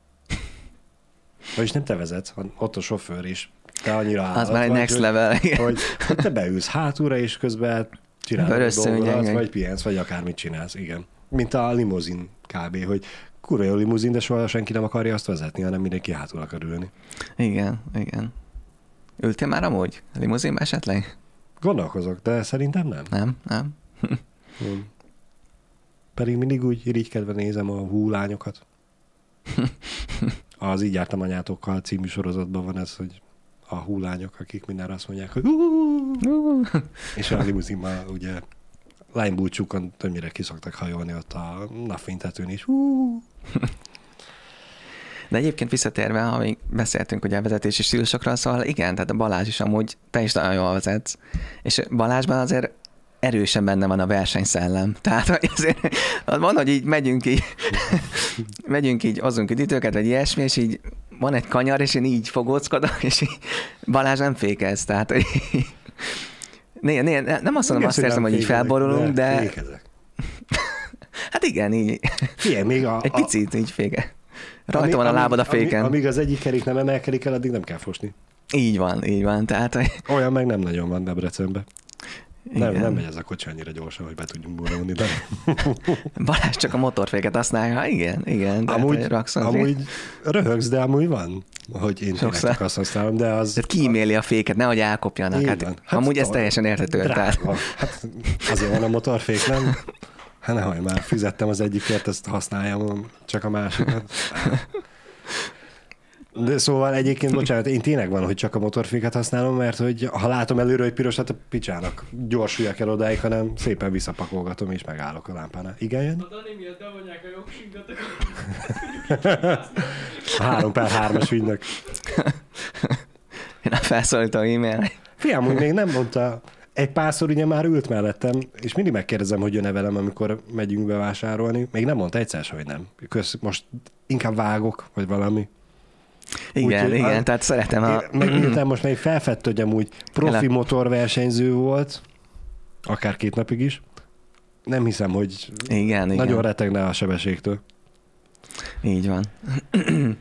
Vagyis nem te vezetsz, hanem ott a sofőr is. Te annyira állat Az már egy next level. hogy, hogy te beülsz hátulra, és közben csinálod igen. vagy pihensz, vagy akármit csinálsz, igen. Mint a limuzin kb., hogy kurva jó limuzin, de soha senki nem akarja azt vezetni, hanem mindenki hátul akar ülni. Igen, igen. Ültél már amúgy? Limuzinba esetleg? Gondolkozok, de szerintem nem. Nem, nem. Hmm. Pedig mindig úgy irigykedve nézem a húlányokat. Az Így jártam anyátokkal című sorozatban van ez, hogy a húlányok, akik mindenre azt mondják, hogy és a limuzinban ugye lánybúcsúkon többnyire kiszoktak hajolni ott a napfénytetőn is. De egyébként visszatérve, ha még beszéltünk ugye a vezetési stílusokról, szóval igen, tehát a Balázs is amúgy, te is nagyon jól vezetsz, és Balázsban azért erősen benne van a versenyszellem. Tehát azért van, hogy így megyünk így, megyünk így, azunk üdítőket, vagy ilyesmi, és így van egy kanyar, és én így fogóckodok, és így Balázs nem fékez, tehát né, né, nem azt mondom, azt érzem, hogy így felborulunk, de, fékezek. hát igen, így Figyelj, még a, egy a, picit így féke. Rajta van a lábad a féken. Amíg az egyik kerék nem emelkedik el, addig nem kell fosni. Így van, így van. Tehát, hogy Olyan meg nem nagyon van Debrecenben. Nem, igen. nem megy ez a kocsi annyira gyorsan, hogy be tudjunk burulni, de Balázs csak a motorféket használja. Ha, igen, igen. Tehát, amúgy, hogy Raxon, amúgy röhögsz, de amúgy van, hogy én Sokszor. azt használom, de az... Tehát kiíméli a féket, nehogy elkopjanak. Hát, hát, amúgy ez teljesen érthető. Tehát. Hát azért van a motorfék, nem? Hát nehogy már fizettem az egyikért, ezt használjam, csak a másikat. De szóval egyébként, bocsánat, én tényleg van, hogy csak a motorféket használom, mert hogy ha látom előre, hogy piros, hát a picsának gyorsuljak el odáig, hanem szépen visszapakolgatom és megállok a lámpánál. Igen, jön? A Dani miatt bevonják a jogsinkat, A 3 per 3-as ügynök. én a felszólító e-mail. Fiam, úgy még nem mondta, egy párszor ugye már ült mellettem, és mindig megkérdezem, hogy jön-e velem, amikor megyünk bevásárolni. Még nem mondta egyszer hogy nem. Kösz, most inkább vágok, vagy valami. Igen, Úgyhogy igen, a- tehát szeretem a... Én- Meg miután most még felfedt, hogy amúgy profi Tényleg. motorversenyző volt, akár két napig is, nem hiszem, hogy Igen, igen. nagyon retegne a sebességtől. Így van.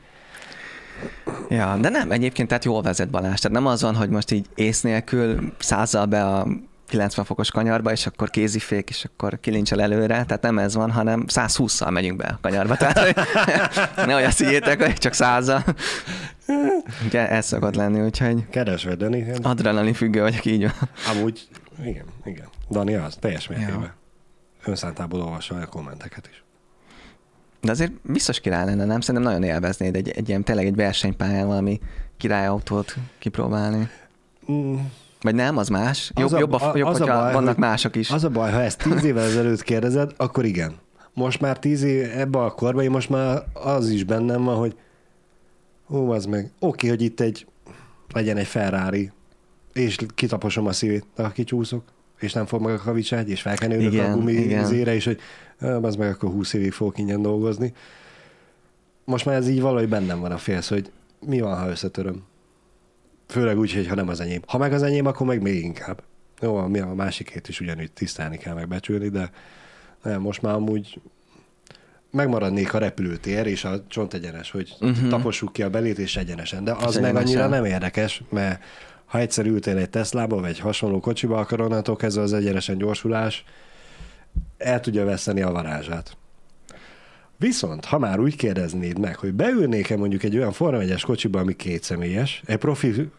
ja, de nem, egyébként tehát jól vezet Balázs. Tehát nem az van, hogy most így ész nélkül százzal be a 90 fokos kanyarba, és akkor kézifék, és akkor kilincsel előre, tehát nem ez van, hanem 120-szal megyünk be a kanyarba. Tehát nehogy azt higgyétek, hogy csak százal. Ugye ez szokott lenni, úgyhogy Kedves Dani? adrenalin függő vagyok, így van. Amúgy, igen, igen. Dani az, teljes mértékben. Ja. Önszántából olvassa a kommenteket is. De azért biztos király lenne, nem? Szerintem nagyon élveznéd egy, egy ilyen, tényleg egy versenypályán valami királyautót kipróbálni. Mm, Vagy nem, az más. Jobb, Az a- jobb, a, jobb az a baj, vannak hogy- mások is. Az a baj, ha ezt tíz évvel ezelőtt kérdezed, akkor igen. Most már tíz év ebbe a korban, én most már az is bennem van, hogy ó, az meg, oké, hogy itt egy, legyen egy Ferrari, és kitaposom a szívét, ha kicsúszok, és nem fog meg a kavicsát, és felkenődök Igen, a gumi ízére, és hogy az meg akkor 20 évig fogok ingyen dolgozni. Most már ez így valahogy bennem van a félsz, hogy mi van, ha összetöröm. Főleg úgy, hogy ha nem az enyém. Ha meg az enyém, akkor meg még inkább. Jó, mi a másikét is ugyanúgy tisztelni kell megbecsülni, de nem, most már amúgy megmaradnék a repülőtér és a csontegyenes, hogy uh-huh. tapossuk ki a belét és egyenesen. De az meg annyira nem érdekes, mert ha egyszer ültél egy Teslába, vagy hasonló kocsiba, akkor onnantól kezdve az egyenesen gyorsulás el tudja veszteni a varázsát. Viszont, ha már úgy kérdeznéd meg, hogy beülnék-e mondjuk egy olyan Forma 1 kocsiba, ami kétszemélyes, egy profi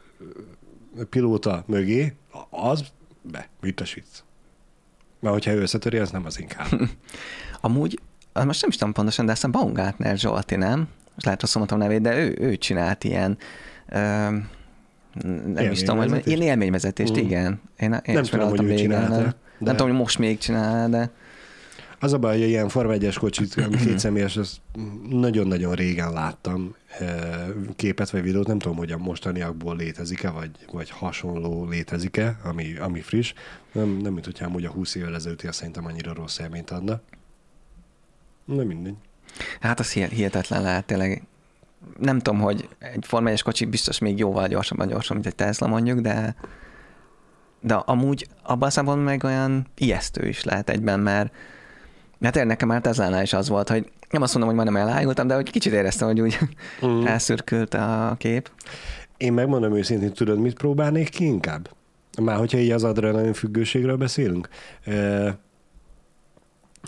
pilóta mögé, az be, vitesítsz. Mert hogyha ő összetöri, az nem az inkább. Amúgy, most nem is tudom pontosan, de aztán Baumgartner Zsolti, nem? Most lehet rosszul mondtam a nevét, de ő, ő csinált ilyen ö, nem is tudom, hogy ilyen élményvezetést, Mm. igen. Én, én Nem tudom, hogy ő csinálta, nem. de- nem tudom, hogy most még csinál, de Az a baj, hogy ilyen Forma 1-es kocsit, ami kétszemélyes, azt nagyon-nagyon régen láttam eh, képet vagy videót, nem tudom, hogy a mostaniakból létezik-e, vagy, vagy hasonló létezik-e, ami, ami friss. Nem, nem mint hogyha amúgy a 20 évvel ezelőtti, azt szerintem annyira rossz élményt adna. Nem mindegy. Hát az hihet- hihetetlen lehet tényleg. Nem tudom, hogy egy Forma 1 kocsi biztos még jóval gyorsabban gyorsan, mint egy Tesla mondjuk, de de amúgy abban a meg olyan ijesztő is lehet egyben, mert mert tényleg nekem már Tesla-nál is az volt, hogy nem azt mondom, hogy majdnem elájultam, de hogy kicsit éreztem, hogy úgy Mm. elszürkült a kép. Én megmondom őszintén, tudod, mit próbálnék ki inkább? Már hogyha így az adrenalin függőségről beszélünk.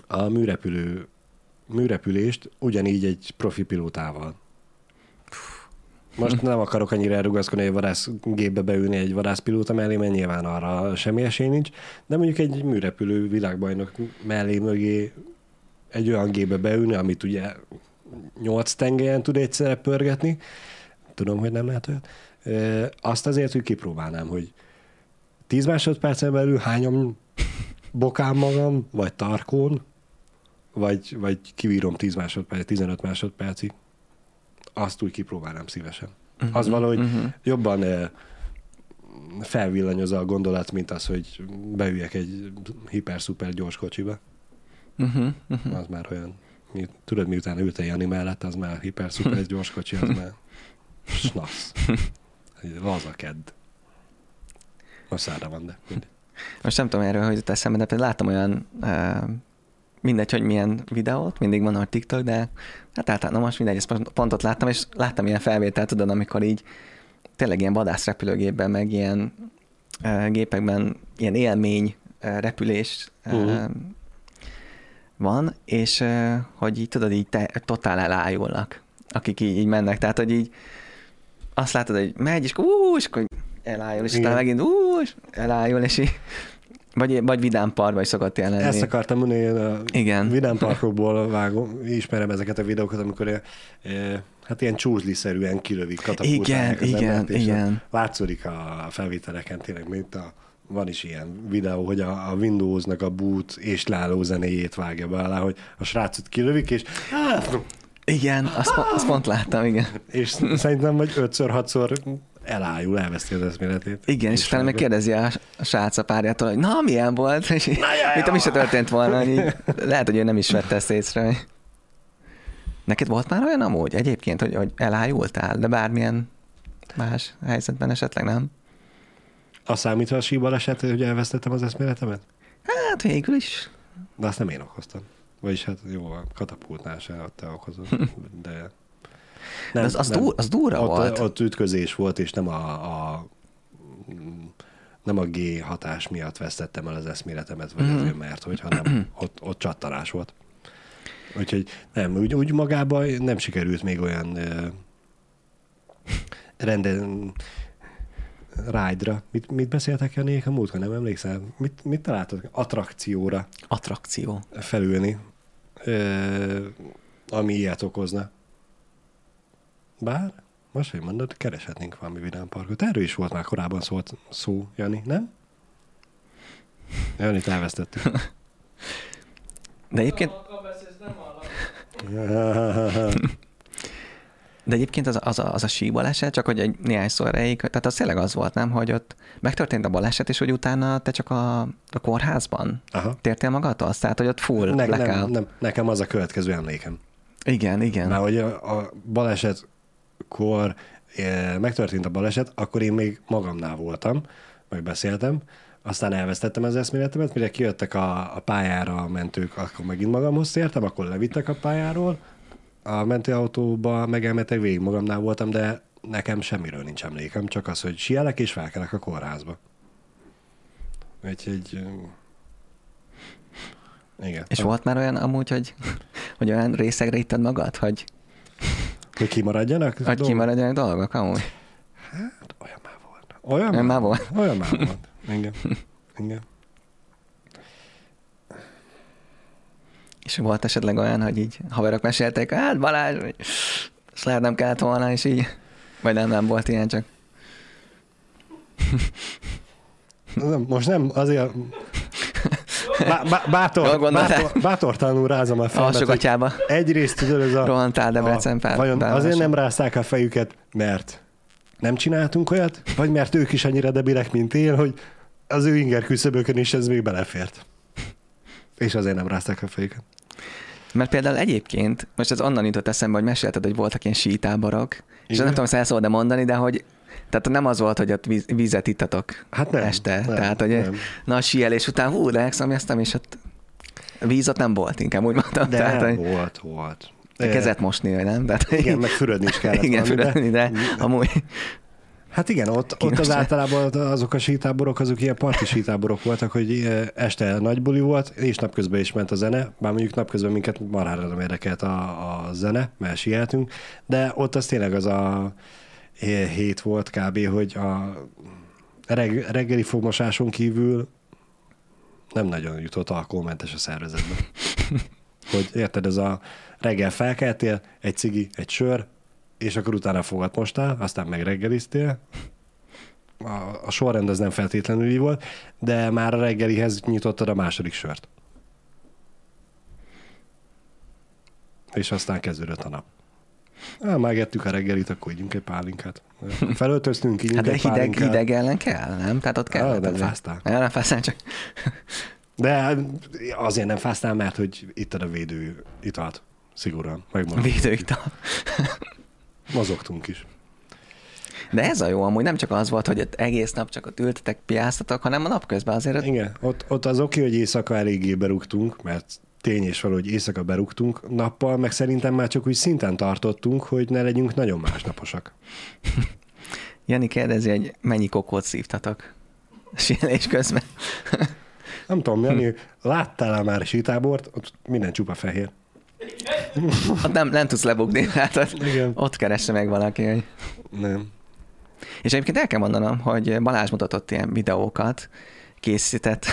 A műrepülő, műrepülést ugyanígy egy profi pilótával. Most nem akarok annyira elrugaszkodni, hogy vadászgépbe beülni egy vadászpilóta mellé, mert nyilván arra semmi esély nincs, de mondjuk egy műrepülő világbajnok mellé mögé egy olyan gépbe beülni, amit ugye 8 tengelyen tud egyszerre pörgetni, tudom, hogy nem lehet olyan, Ö, azt azért, hogy kipróbálnám, hogy 10 másodpercen belül hányom bokám magam, vagy tarkón, vagy, vagy kivírom 10 másodperc, 15 másodpercig. Azt úgy kipróbálnám szívesen. Az valahogy Mhm. jobban eh, felvillanyoz a gondolat, mint az, hogy beüljek egy hiper-szuper gyors kocsiba. Uh-huh, uh-huh. Az már olyan, tudod, miután ültél Jani mellett, az már hiper-szuper gyors kocsi, az már snasz. Laza kedd. Most szára van, de mindegy. Most nem tudom erről, hogy jut eszembe, de például láttam olyan, uh, mindegy, hogy milyen videót, mindig van a TikTok, de hát általában most mindegy, ezt pont- ott láttam, és láttam ilyen felvételt, tudod, amikor így tényleg ilyen vadászrepülőgépben, meg ilyen uh, gépekben ilyen élmény uh, repülés uh, Mhm. van, és uh, hogy így tudod, így te, totál elájulnak, akik így, így mennek, tehát hogy így azt látod, hogy megy, és akkor, ú, és akkor elájul, és Igen. utána megint ú, és elájul, és így, vagy, vagy vidám parba is szokott lenni. Ezt akartam mondani, én a Igen. Vidám parkokból vágom, ismerem ezeket a videókat, amikor eh, eh, hát ilyen csúzli-szerűen kilövik, Igen, katapultálják az igen, embert, igen. Látszódik a felvételeken tényleg, mint a van is ilyen videó, hogy a, a Windowsnak a boot és leálló zenéjét vágja be alá, hogy a srácot kilövik, és, Igen, azt, pont- azt pont láttam, igen. és szerintem vagy ötször, hatszor elájul, elveszti az eszméletét. Igen, és utána meg kérdezi a, a srác a párjától, hogy na, milyen volt? És mint ami se történt volna, hogy így, lehet, hogy ő nem is vette ezt észre. hogy- Neked volt már olyan amúgy egyébként, hogy, hogy elájultál, de bármilyen más helyzetben esetleg nem? A számítva a síbaleset, hogy elvesztettem az eszméletemet? Hát végül is. De azt nem én okoztam. Vagyis hát jó, a katapultnál se te okozod, de... Nem, az, az, Dur, az durra ott, volt. ott ütközés volt, és nem a, a nem a G hatás miatt vesztettem el az eszméletemet, vagy Mhm. azért, mert hogy, hanem ott, ott csattanás volt. Úgyhogy nem, úgy, úgy magában nem sikerült még olyan ö, renden ride-ra. Mit, mit beszéltek Janék a múltkor, nem emlékszel? Mit, mit találtak? Attrakcióra Attrakció. felülni, ö, ami ilyet okozna. Bár, most, hogy mondod, kereshetnénk valami vidámparkot. Erről is volt már korábban szólt, szó, Jani, nem? Janit elvesztettük. De egyébként, de egyébként az, az, a, az a síbaleset, csak hogy egy néhány szó erejéig, tehát az tényleg az volt, nem, hogy ott megtörtént a baleset, és hogy utána te csak a, a kórházban Aha. tértél magadhoz? Tehát, hogy ott full Ne, blackout. nem, nem, nekem az a következő emlékem. Igen, igen. Már hogy a, a balesetkor e, megtörtént a baleset, akkor én még magamnál voltam, meg beszéltem, aztán elvesztettem az eszméletemet, mire kijöttek a, a pályára a mentők, akkor megint magamhoz tértem, akkor levittek a pályáról, a mentőautóba megelmetek, végig magamnál voltam, de nekem semmiről nincs emlékem, csak az, hogy sielek és felkelek a kórházba. Úgyhogy... ö, Igen. És volt már olyan amúgy, hogy, hogy olyan részegre itted magad, hogy, Hogy kimaradjanak? hogy dolgok? kimaradjanak dolgok amúgy? Hát, olyan már volt. Olyan Olyan már, volt? Olyan már volt. Igen. Igen. És volt esetleg olyan, hogy így haverok mesélték, hát Balázs, ezt lehet nem kellett volna, és így, vagy nem, nem volt ilyen, csak Nem, most nem, azért, Bá- bá- bátor, gondoltál. bátor, bátortalanul rázom a fejemet, Alsógatyába egyrészt tudod, ez a... rohantál Debrecen pár. Vajon azért nem rázták a fejüket, mert nem csináltunk olyat, vagy mert ők is annyira debilek, mint én, hogy az ő inger küszöbökön is ez még belefért. És azért nem rázták a fejüket. Mert például egyébként, most ez onnan jutott eszembe, hogy mesélted, hogy voltak ilyen sítáborok, és Igen. nem tudom, hogy el szabad mondani, de hogy tehát nem az volt, hogy ott víz, vízet ittatok Hát nem. este. nem, tehát, hogy nem. na a síelés után hú, leexamjeztem, és ott víz ott nem volt, inkább úgy mondtam. De tehát, hogy volt, volt. a kezet mosni, vagy nem? Tehát, Igen, meg fürödni is kellett Igen, fürödni, de amúgy Hát igen, ott, ott az általában azok a sítáborok, azok ilyen parti sítáborok voltak, hogy este nagy buli volt, és napközben is ment a zene, bár mondjuk napközben minket marhára nem érdekelt a, a zene, mert sieltünk, de ott az tényleg az a hét volt kb., hogy a reg, reggeli fogmosáson kívül nem nagyon jutott alkoholmentes a szervezetbe. hogy érted, ez a reggel felkeltél, egy cigi, egy sör, és akkor utána fogat mostál, aztán meg reggeliztél. A, a sorrend az nem feltétlenül így volt, de már a reggelihez nyitottad a második sört. És aztán kezdődött a nap. Á, már gettük a reggelit, akkor ígyünk egy pálinkát. Felöltöztünk, ígyünk hát de egy hideg, pálinkát. hideg ellen kell, nem? Tehát ott kell. Á, nem fáztál. Nem fáztál, csak De azért nem fáztál, mert hogy ittad a védő italt. Szigorúan, megmondom. védőital. Mozogtunk is. De ez a jó, amúgy nem csak az volt, hogy ott egész nap csak ott ültetek, piáztatok, hanem a napközben azért ott Igen, ott, ott az oké, hogy éjszaka eléggé berúgtunk, mert tény és való, hogy éjszaka berúgtunk nappal, meg szerintem már csak úgy szinten tartottunk, hogy ne legyünk nagyon másnaposak. Jani kérdezi, hogy mennyi kokót szívtatok síelés közben. Nem tudom, Jani, láttál már sítábort? Ott minden csupa fehér. Ott nem, nem tudsz lebukni, hát ott, Igen. ott keresse meg valaki. Hogy... Nem. És egyébként el kell mondanom, hogy Balázs mutatott ilyen videókat, készített,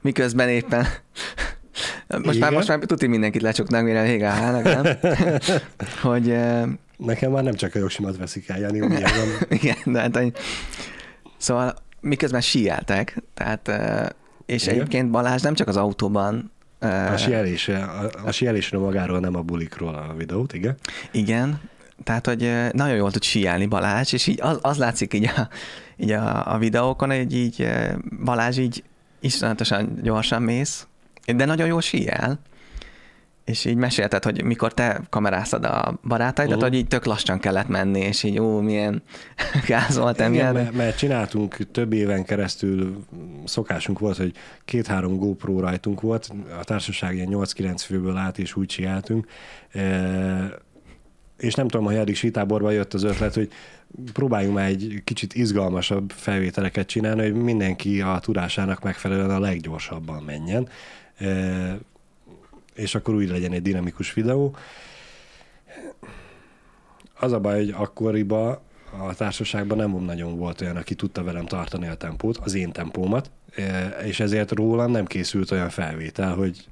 miközben éppen most már, Igen? most már tuti mindenkit lecsuknak, mire vége állnak, nem? hogy Nekem már nem csak a jogsimat veszik el, Jani, úgy igen, de hát, hogy... Szóval miközben síeltek, tehát eh, és Igen. egyébként Balázs nem csak az autóban A sielésre, a, a sielésről magáról, nem a bulikról a videót, igen. Igen, tehát, hogy nagyon jól tud síelni Balázs, és így az, az látszik így a, így a, a videókon, hogy így Balázs így iszonyatosan gyorsan mész, de nagyon jól síel. És így mesélted, hogy mikor te kameráztad a barátaidat, Mhm. hogy így tök lassan kellett menni, és így ó, milyen gáz volt emiatt. mert, mert csináltunk több éven keresztül, szokásunk volt, hogy két-három GoPro rajtunk volt, a társaság ilyen 8-9 főből állt, és úgy csináltunk. E, és nem tudom, hogy addig sítáborban jött az ötlet, hogy próbáljunk már egy kicsit izgalmasabb felvételeket csinálni, hogy mindenki a tudásának megfelelően a leggyorsabban menjen. És akkor úgy legyen egy dinamikus videó. Az a baj, hogy akkoriban a társaságban nem nagyon volt olyan, aki tudta velem tartani a tempót, az én tempómat, és ezért rólam nem készült olyan felvétel, hogy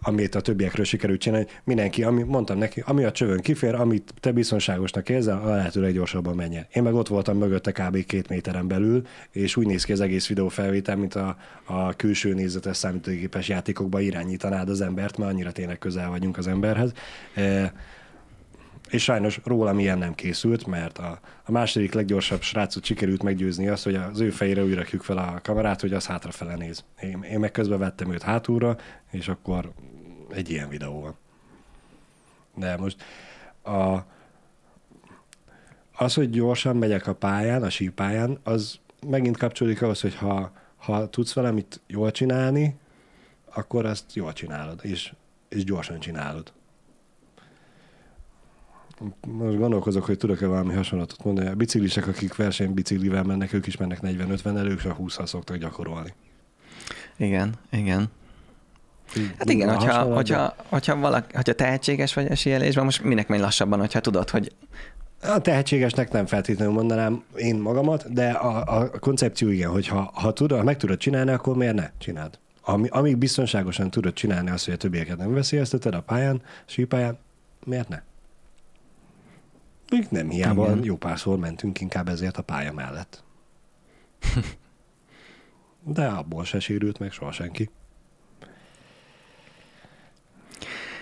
amit a többiekről sikerült csinálni, mindenki, ami, mondtam neki, ami a csövön kifér, amit te biztonságosnak érzel, a lehető leggyorsabban menjen. Én meg ott voltam mögötte kb. két méteren belül, és úgy néz ki az egész videófelvétel, mint a, a külső nézetes számítógépes játékokban irányítanád az embert, mert annyira tényleg közel vagyunk az emberhez. Eh, és sajnos rólam ilyen nem készült, mert a, a második leggyorsabb srácot sikerült meggyőzni azt, hogy az ő fejére újra fel a kamerát, hogy az hátrafele néz. Én, én meg közben vettem őt hátulra, és akkor egy ilyen videó van. De most a, az, hogy gyorsan megyek a pályán, a sípályán, az megint kapcsolódik ahhoz, hogy ha, ha tudsz valamit jól csinálni, akkor azt jól csinálod, és, és gyorsan csinálod. Most gondolkozok, hogy tudok-e valami hasonlatot mondani. A biciklisek, akik versenybiciklivel mennek, ők is mennek 40-50-nel, ők csak 20 szoktak gyakorolni. Igen, igen. Hát igen, hogyha, hogyha, hogyha, valaki, hogyha tehetséges vagy a síelésben, most minek menj lassabban, hogyha tudod, hogy A tehetségesnek nem feltétlenül mondanám én magamat, de a, a koncepció igen, hogy ha, ha, tudod, ha meg tudod csinálni, akkor miért ne? Csináld. Ami, amíg biztonságosan tudod csinálni azt, hogy a többieket nem veszélyezteted a pályán, sípályán, miért ne? Még nem hiába Igen. jó párszor mentünk inkább ezért a pálya mellett. De abból se sérült meg soha senki.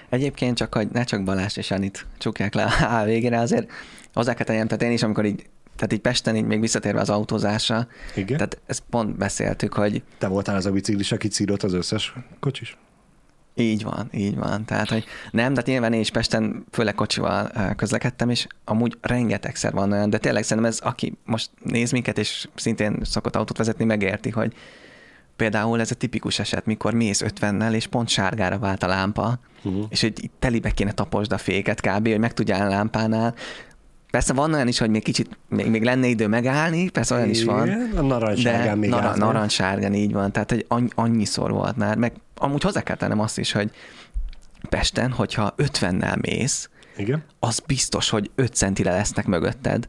Egyébként csak, hogy ne csak Balázs és Anit csukják le a végére, azért hozzá kell tennem, tehát én is, amikor így tehát így Pesten így még visszatérve az autózásra, Igen? tehát ezt pont beszéltük, hogy Te voltál az a biciklis, aki círott az összes kocsis? Így van, így van. Tehát, hogy nem, de nyilván én is Pesten főleg kocsival közlekedtem, és amúgy rengetegszer van olyan, de tényleg szerintem ez, aki most néz minket, és szintén szokott autót vezetni, megérti, hogy például ez a tipikus eset, mikor mész 50-nel, és pont sárgára vált a lámpa, Uh-huh. és hogy itt telibe kéne taposd a féket kb., hogy meg tudjál a lámpánál. Persze van olyan is, hogy még kicsit, még, még lenne idő megállni, persze olyan is van. Igen, a De narancságán még nara, narancssárgán így van, tehát hogy annyi, annyiszor volt már, meg amúgy hozzá kell tennem azt is, hogy Pesten, hogyha 50-nel mész, Igen? az biztos, hogy 5 centire lesznek mögötted,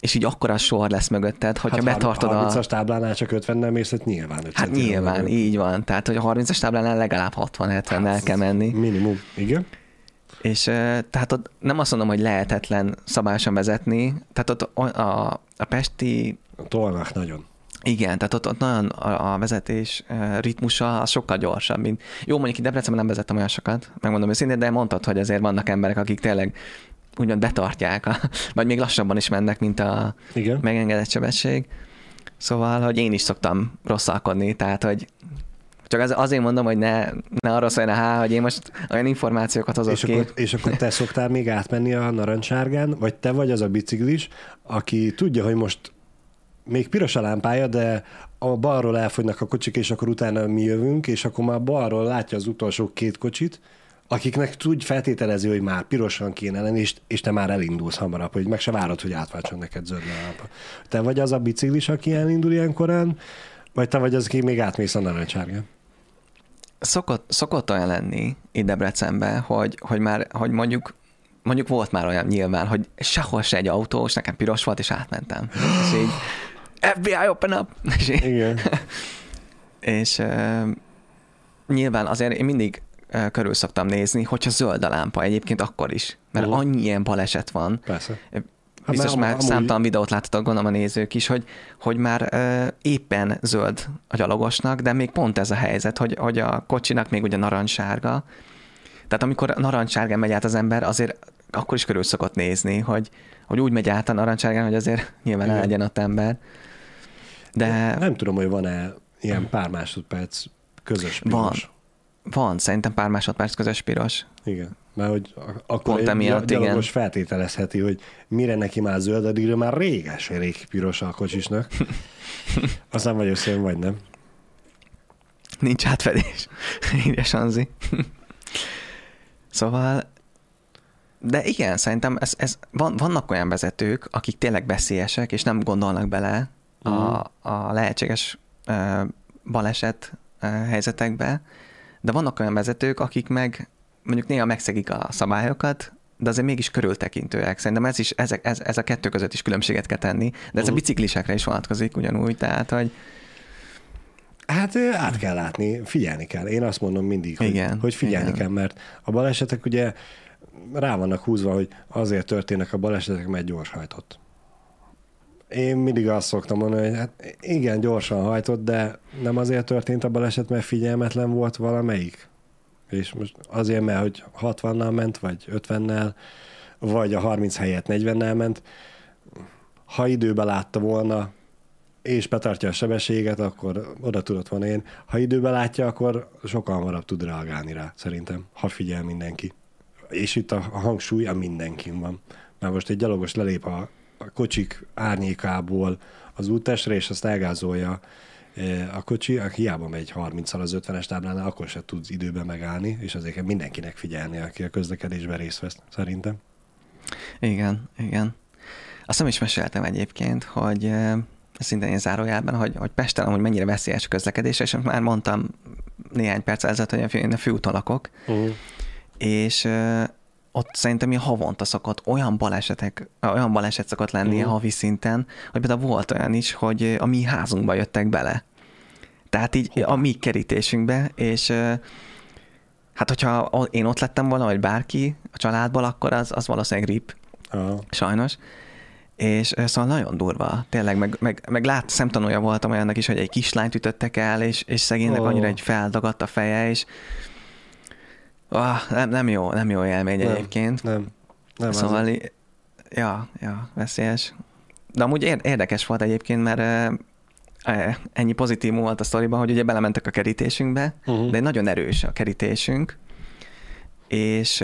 és így akkora sor lesz mögötted, hogyha hát betartod a... 30-as táblánál csak 50-nel mész, hát nyilván. Hát nyilván, van. így van. Tehát, hogy a 30-as táblánál legalább 60-70-nel kell menni. Minimum, igen. És tehát ott nem azt mondom, hogy lehetetlen szabályosan vezetni, tehát ott a, a, a pesti, Tolnak nagyon. igen, tehát ott, ott nagyon a, a vezetés ritmusa az sokkal gyorsabb, mint jó, mondjuk itt Debrecenben nem vezettem olyan sokat, megmondom őszintén, de mondtad, hogy azért vannak emberek, akik tényleg úgymond betartják, a, vagy még lassabban is mennek, mint a Igen. megengedett sebesség. Szóval, hogy én is szoktam rosszalkodni, tehát, hogy csak az, azért mondom, hogy ne, ne arra szóljon a há, hogy én most olyan információkat hozok És ki. akkor, és akkor te szoktál még átmenni a narancssárgán, vagy te vagy az a biciklis, aki tudja, hogy most még piros a lámpája, de a balról elfogynak a kocsik, és akkor utána mi jövünk, és akkor már balról látja az utolsó két kocsit, akiknek tudj feltételezi, hogy már pirosan kéne lenni, és, és te már elindulsz hamarabb, hogy meg se várod, hogy átváltson neked zöld lámpa. Te vagy az a biciklis, aki elindul ilyen korán, vagy te vagy az, aki még átmész a narancssárgán? Szokott, szokott olyan lenni itt Debrecenben, hogy, hogy már, hogy mondjuk mondjuk volt már olyan nyilván, hogy sehol se egy autós, nekem piros volt, és átmentem. és így, FBI open up! És, így, Igen. és uh, nyilván azért én mindig uh, körül szoktam nézni, hogyha zöld a lámpa egyébként akkor is, mert Mhm. annyi ilyen baleset van, Persze. Biztos már amúgy- számtalan videót láttatok, gondolom a nézők is, hogy, hogy már ö, éppen zöld a gyalogosnak, de még pont ez a helyzet, hogy, hogy a kocsinak még ugye narancssárga. Tehát amikor narancssárgán megy át az ember, azért akkor is körül szokott nézni, hogy, hogy úgy megy át a narancssárgán, hogy azért nyilván Igen. legyen ott ember. De Nem tudom, hogy van-e ilyen pár másodperc közös Van. piros. van, szerintem pár másodperc közös piros. Igen. Mert hogy akkor Pont emiatt, gy- gyalogos igen. feltételezheti, hogy mire neki már zöld, addigra már réges rég piros a kocsisnak. Aztán vagy összejön, vagy nem. Nincs átfedés. Írja Sanzi. szóval, de igen, szerintem ez, ez, van, vannak olyan vezetők, akik tényleg veszélyesek, és nem gondolnak bele a, a lehetséges ö, baleset ö, helyzetekbe, de vannak olyan vezetők, akik meg mondjuk néha megszegik a szabályokat, de azért mégis körültekintőek. Szerintem ez, is, ezek, ez, ez a kettő között is különbséget kell tenni, de ez a Mhm. biciklisekre is vonatkozik ugyanúgy, tehát, hogy Hát át kell látni, figyelni kell. Én azt mondom mindig, hogy, Igen, hogy figyelni igen. kell, mert a balesetek ugye rá vannak húzva, hogy azért történnek a balesetek, mert gyorshajtott. Én mindig azt szoktam mondani, hogy hát igen, gyorsan hajtott, de nem azért történt a baleset, mert figyelmetlen volt valamelyik. És most azért, mert hogy 60-nal ment, vagy 50-nel, vagy a 30 helyett 40-nel ment. Ha időben látta volna, és betartja a sebességet, akkor oda tudott volna én. Ha időben látja, akkor sokkal hamarabb tud reagálni rá, szerintem, ha figyel mindenki. És itt a hangsúly a mindenkin van. Mert most egy gyalogos lelép a, a kocsik árnyékából az úttestre, és azt elgázolja a kocsi, aki hiába megy 30-al az 50-es táblánál, akkor se tud időben megállni, és azért kell mindenkinek figyelni, aki a közlekedésben részt vesz, szerintem. Igen, igen. Azt nem is meséltem egyébként, hogy eh, szintén egy zárójelben, hogy, hogy Pesten amúgy mennyire veszélyes a közlekedés, és már mondtam néhány perc ezelőtt, hogy én a főúton lakok, Uh-huh. és uh, ott szerintem ilyen havonta szokott olyan balesetek, olyan baleset szokott lenni Mhm. uh. havi szinten, hogy például volt olyan is, hogy a mi házunkba jöttek bele. Tehát így Hova? a mi kerítésünkbe, és hát hogyha én ott lettem volna, vagy bárki a családból, akkor az, az valószínűleg rip, Aha. sajnos. És szóval nagyon durva, tényleg, meg, meg, meg lát, szemtanúja voltam olyannak is, hogy egy kislányt ütöttek el, és, és szegénynek Ó. annyira egy feldagadt a feje, és ah, nem, nem jó, nem jó élmény Nem. egyébként. Nem. Nem, szóval, í- ja, ja, veszélyes. De amúgy ér- érdekes volt egyébként, mert ö, ennyi pozitívum volt a sztoriban, hogy ugye belementek a kerítésünkbe, Uh-huh. de nagyon erős a kerítésünk, és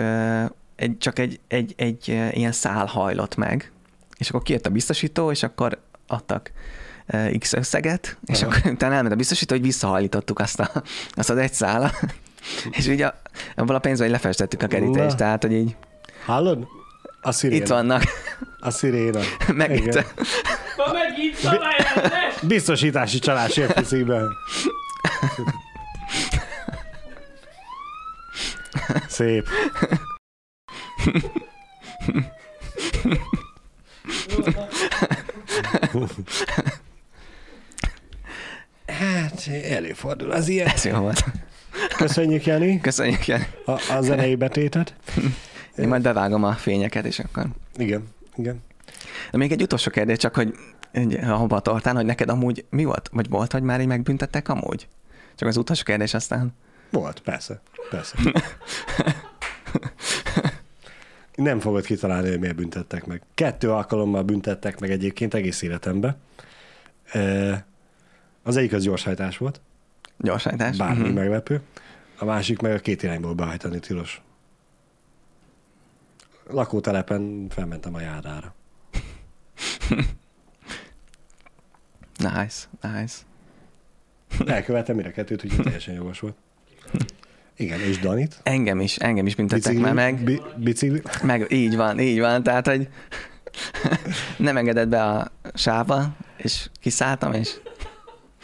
egy, csak egy, egy, egy ilyen szál hajlott meg, és akkor kijött a biztosító, és akkor adtak X összeget, és Aha. akkor utána elment a biztosító, hogy visszahajlítottuk azt, a, azt az egy szála, és ugye abból a pénzből így lefestettük a kerítést, tehát, hogy így Hallod? A sziréna. itt vannak, A sziréna. meg Igen. itt, Ma megint! Biztosítási csalás érkezik be. Szép. Hát, előfordul az ilyen. ez jó volt. Köszönjük, Jani, Köszönjük, Jani. a, a zenei betétet. Én majd bevágom a fényeket, és akkor Igen, igen. De még egy utolsó kérdés, csak hogy hova tartán, hogy neked amúgy mi volt? Vagy volt, hogy már így megbüntettek amúgy? Csak az utolsó kérdés aztán. Volt, persze, persze. Nem fogod kitalálni, hogy miért büntettek meg. Kettő alkalommal büntettek meg egyébként egész életemben. E, Az egyik az gyorshajtás volt, Gyorsajtás. bármi Mhm. meglepő. A másik meg a két irányból behajtani tilos. Lakótelepen felmentem a járdára. Nice, nice. Elkövettem mire kettőt, úgyhogy teljesen jogos volt. Igen, és Danit? Engem is, engem is büntettek Bicikli, már meg. Bi- bicikli? Meg így van, így van, tehát, hogy nem engedett be a sávba, és kiszálltam, és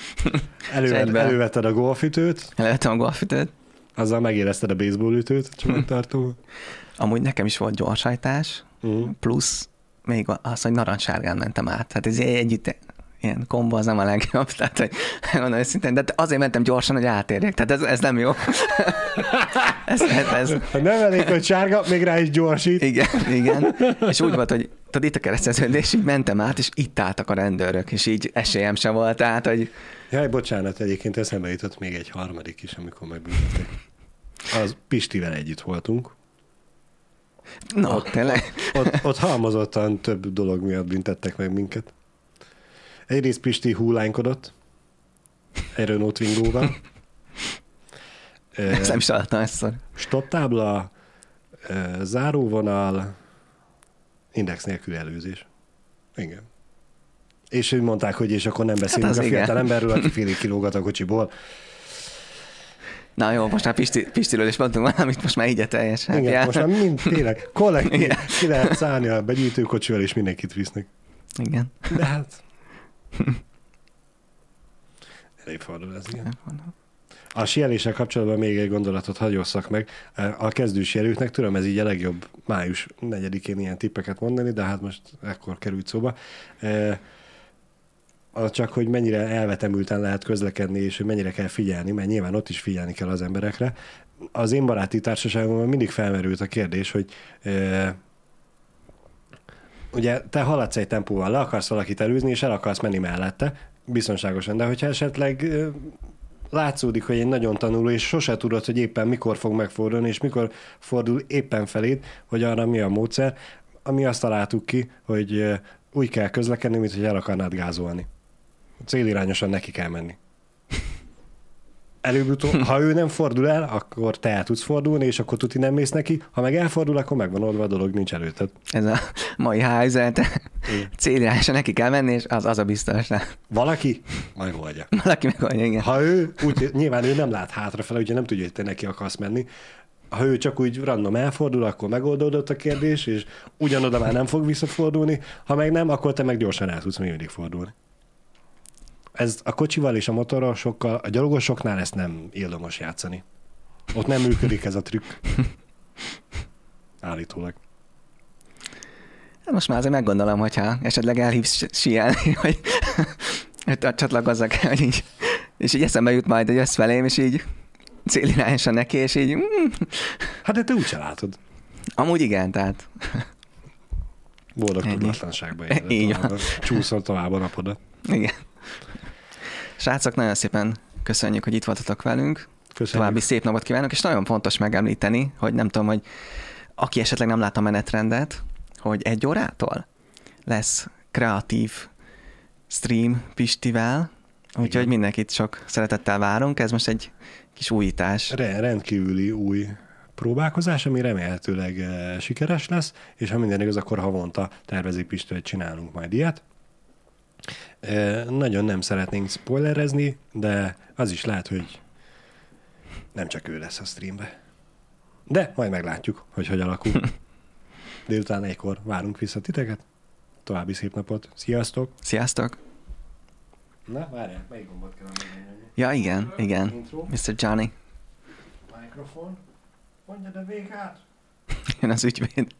Előved, elővetted a golfütőt, levettem a golfütőt. azzal megérezted a baseballütőt, csomagtartó. Amúgy nekem is volt gyorsajtás, Uh-huh. plusz még az, hogy narancssárgán mentem át. Tehát ez együtt ilyen kombo az nem a legjobb, tehát hogy mondom őszintén, de azért mentem gyorsan, hogy átérjek, tehát ez, ez nem jó. ez, ez, ez, Ha nem elég, hogy sárga, még rá is gyorsít. igen, igen. És úgy volt, hogy tudod, itt a kereszteződés, így mentem át, és itt álltak a rendőrök, és így esélyem se volt, tehát, hogy Jaj, bocsánat, egyébként eszembe jutott még egy harmadik is, amikor megbüntettek. Az Pistivel együtt voltunk. no, Ott- tényleg. Ott, ott halmozottan több dolog miatt büntettek meg minket. Egyrészt Pisti hullánykodott, egy Renault Twingóval. Ezt nem is hallottam ezt Stop tábla, záróvonal, index nélkül előzés. Igen. És úgy mondták, hogy és akkor nem beszélünk az hát a igen. fiatal emberről, aki félig kilógat a kocsiból. Na jó, most már Pisti, Pistiről is mondtunk valamit, most már így a teljes. Hát, Igen, já. most már mind tényleg kollektív, Igen. ki lehet szállni a begyűjtőkocsival, és mindenkit visznek. Igen. De hát... Előfordul ez, igen. A sieléssel kapcsolatban még egy gondolatot hagyosszak meg. A kezdős jelőknek tudom, ez így a legjobb május 4-én ilyen tippeket mondani, de hát most ekkor került szóba. E, csak, hogy mennyire elvetemülten lehet közlekedni, és hogy mennyire kell figyelni, mert nyilván ott is figyelni kell az emberekre. Az én baráti társaságomban mindig felmerült a kérdés, hogy e, ugye te haladsz egy tempóval, le akarsz valakit előzni, és el akarsz menni mellette, biztonságosan, de hogyha esetleg látszódik, hogy egy nagyon tanuló, és sose tudod, hogy éppen mikor fog megfordulni, és mikor fordul éppen feléd, hogy arra mi a módszer, ami azt találtuk ki, hogy úgy kell közlekedni, mint hogy el akarnád gázolni. Célirányosan neki kell menni. Előbb-utóbb, ha ő nem fordul el, akkor te el tudsz fordulni, és akkor tuti nem mész neki. Ha meg elfordul, akkor megvan oldva a dolog, nincs előtted. Ez a mai helyzet. Célirányosra neki kell menni, és az, az a biztos. Nem. Valaki megoldja. Valaki megoldja, igen. Ha ő, úgy, nyilván ő nem lát hátrafele, ugye nem tudja, hogy te neki akarsz menni. Ha ő csak úgy random elfordul, akkor megoldódott a kérdés, és ugyanoda már nem fog visszafordulni. Ha meg nem, akkor te meg gyorsan el tudsz még mindig fordulni. Ez a kocsival és a motorral sokkal, a gyalogosoknál ezt nem érdemos játszani. Ott nem működik ez a trükk. Állítólag. Hát Most már azért meggondolom, hogyha esetleg elhívsz sielni, hogy, hogy csatlakozzak el, hogy így, és így eszembe jut majd egy össz felém, és így célirányosan neki, és így, mm, Hát de te úgyse látod. amúgy igen, tehát Boldog Ennyi. tudatlanságba élet. Így van. Csúszol tovább a napodat. Igen. Srácok, nagyon szépen köszönjük, hogy itt voltatok velünk. Köszönjük. További szép napot kívánok, és nagyon fontos megemlíteni, hogy nem tudom, hogy aki esetleg nem lát a menetrendet, hogy egy órától lesz kreatív stream Pistivel, úgyhogy mindenkit sok szeretettel várunk. Ez most egy kis újítás. Re- rendkívüli új próbálkozás, ami remélhetőleg eh, sikeres lesz, és ha minden igaz, akkor havonta tervezik Pistő, hogy csinálunk majd ilyet. Nagyon nem szeretnénk spoilerezni, de az is lehet, hogy nem csak ő lesz a streambe. De majd meglátjuk, hogy hogy alakul. Délután egykor várunk vissza titeket. További szép napot. Sziasztok! Sziasztok! Na, várjál, melyik gombot kell megnyomni? Ja, igen, igen. Intro, Mr. Johnny, mikrofon. Mondja, de végát! jön az ügyvéd.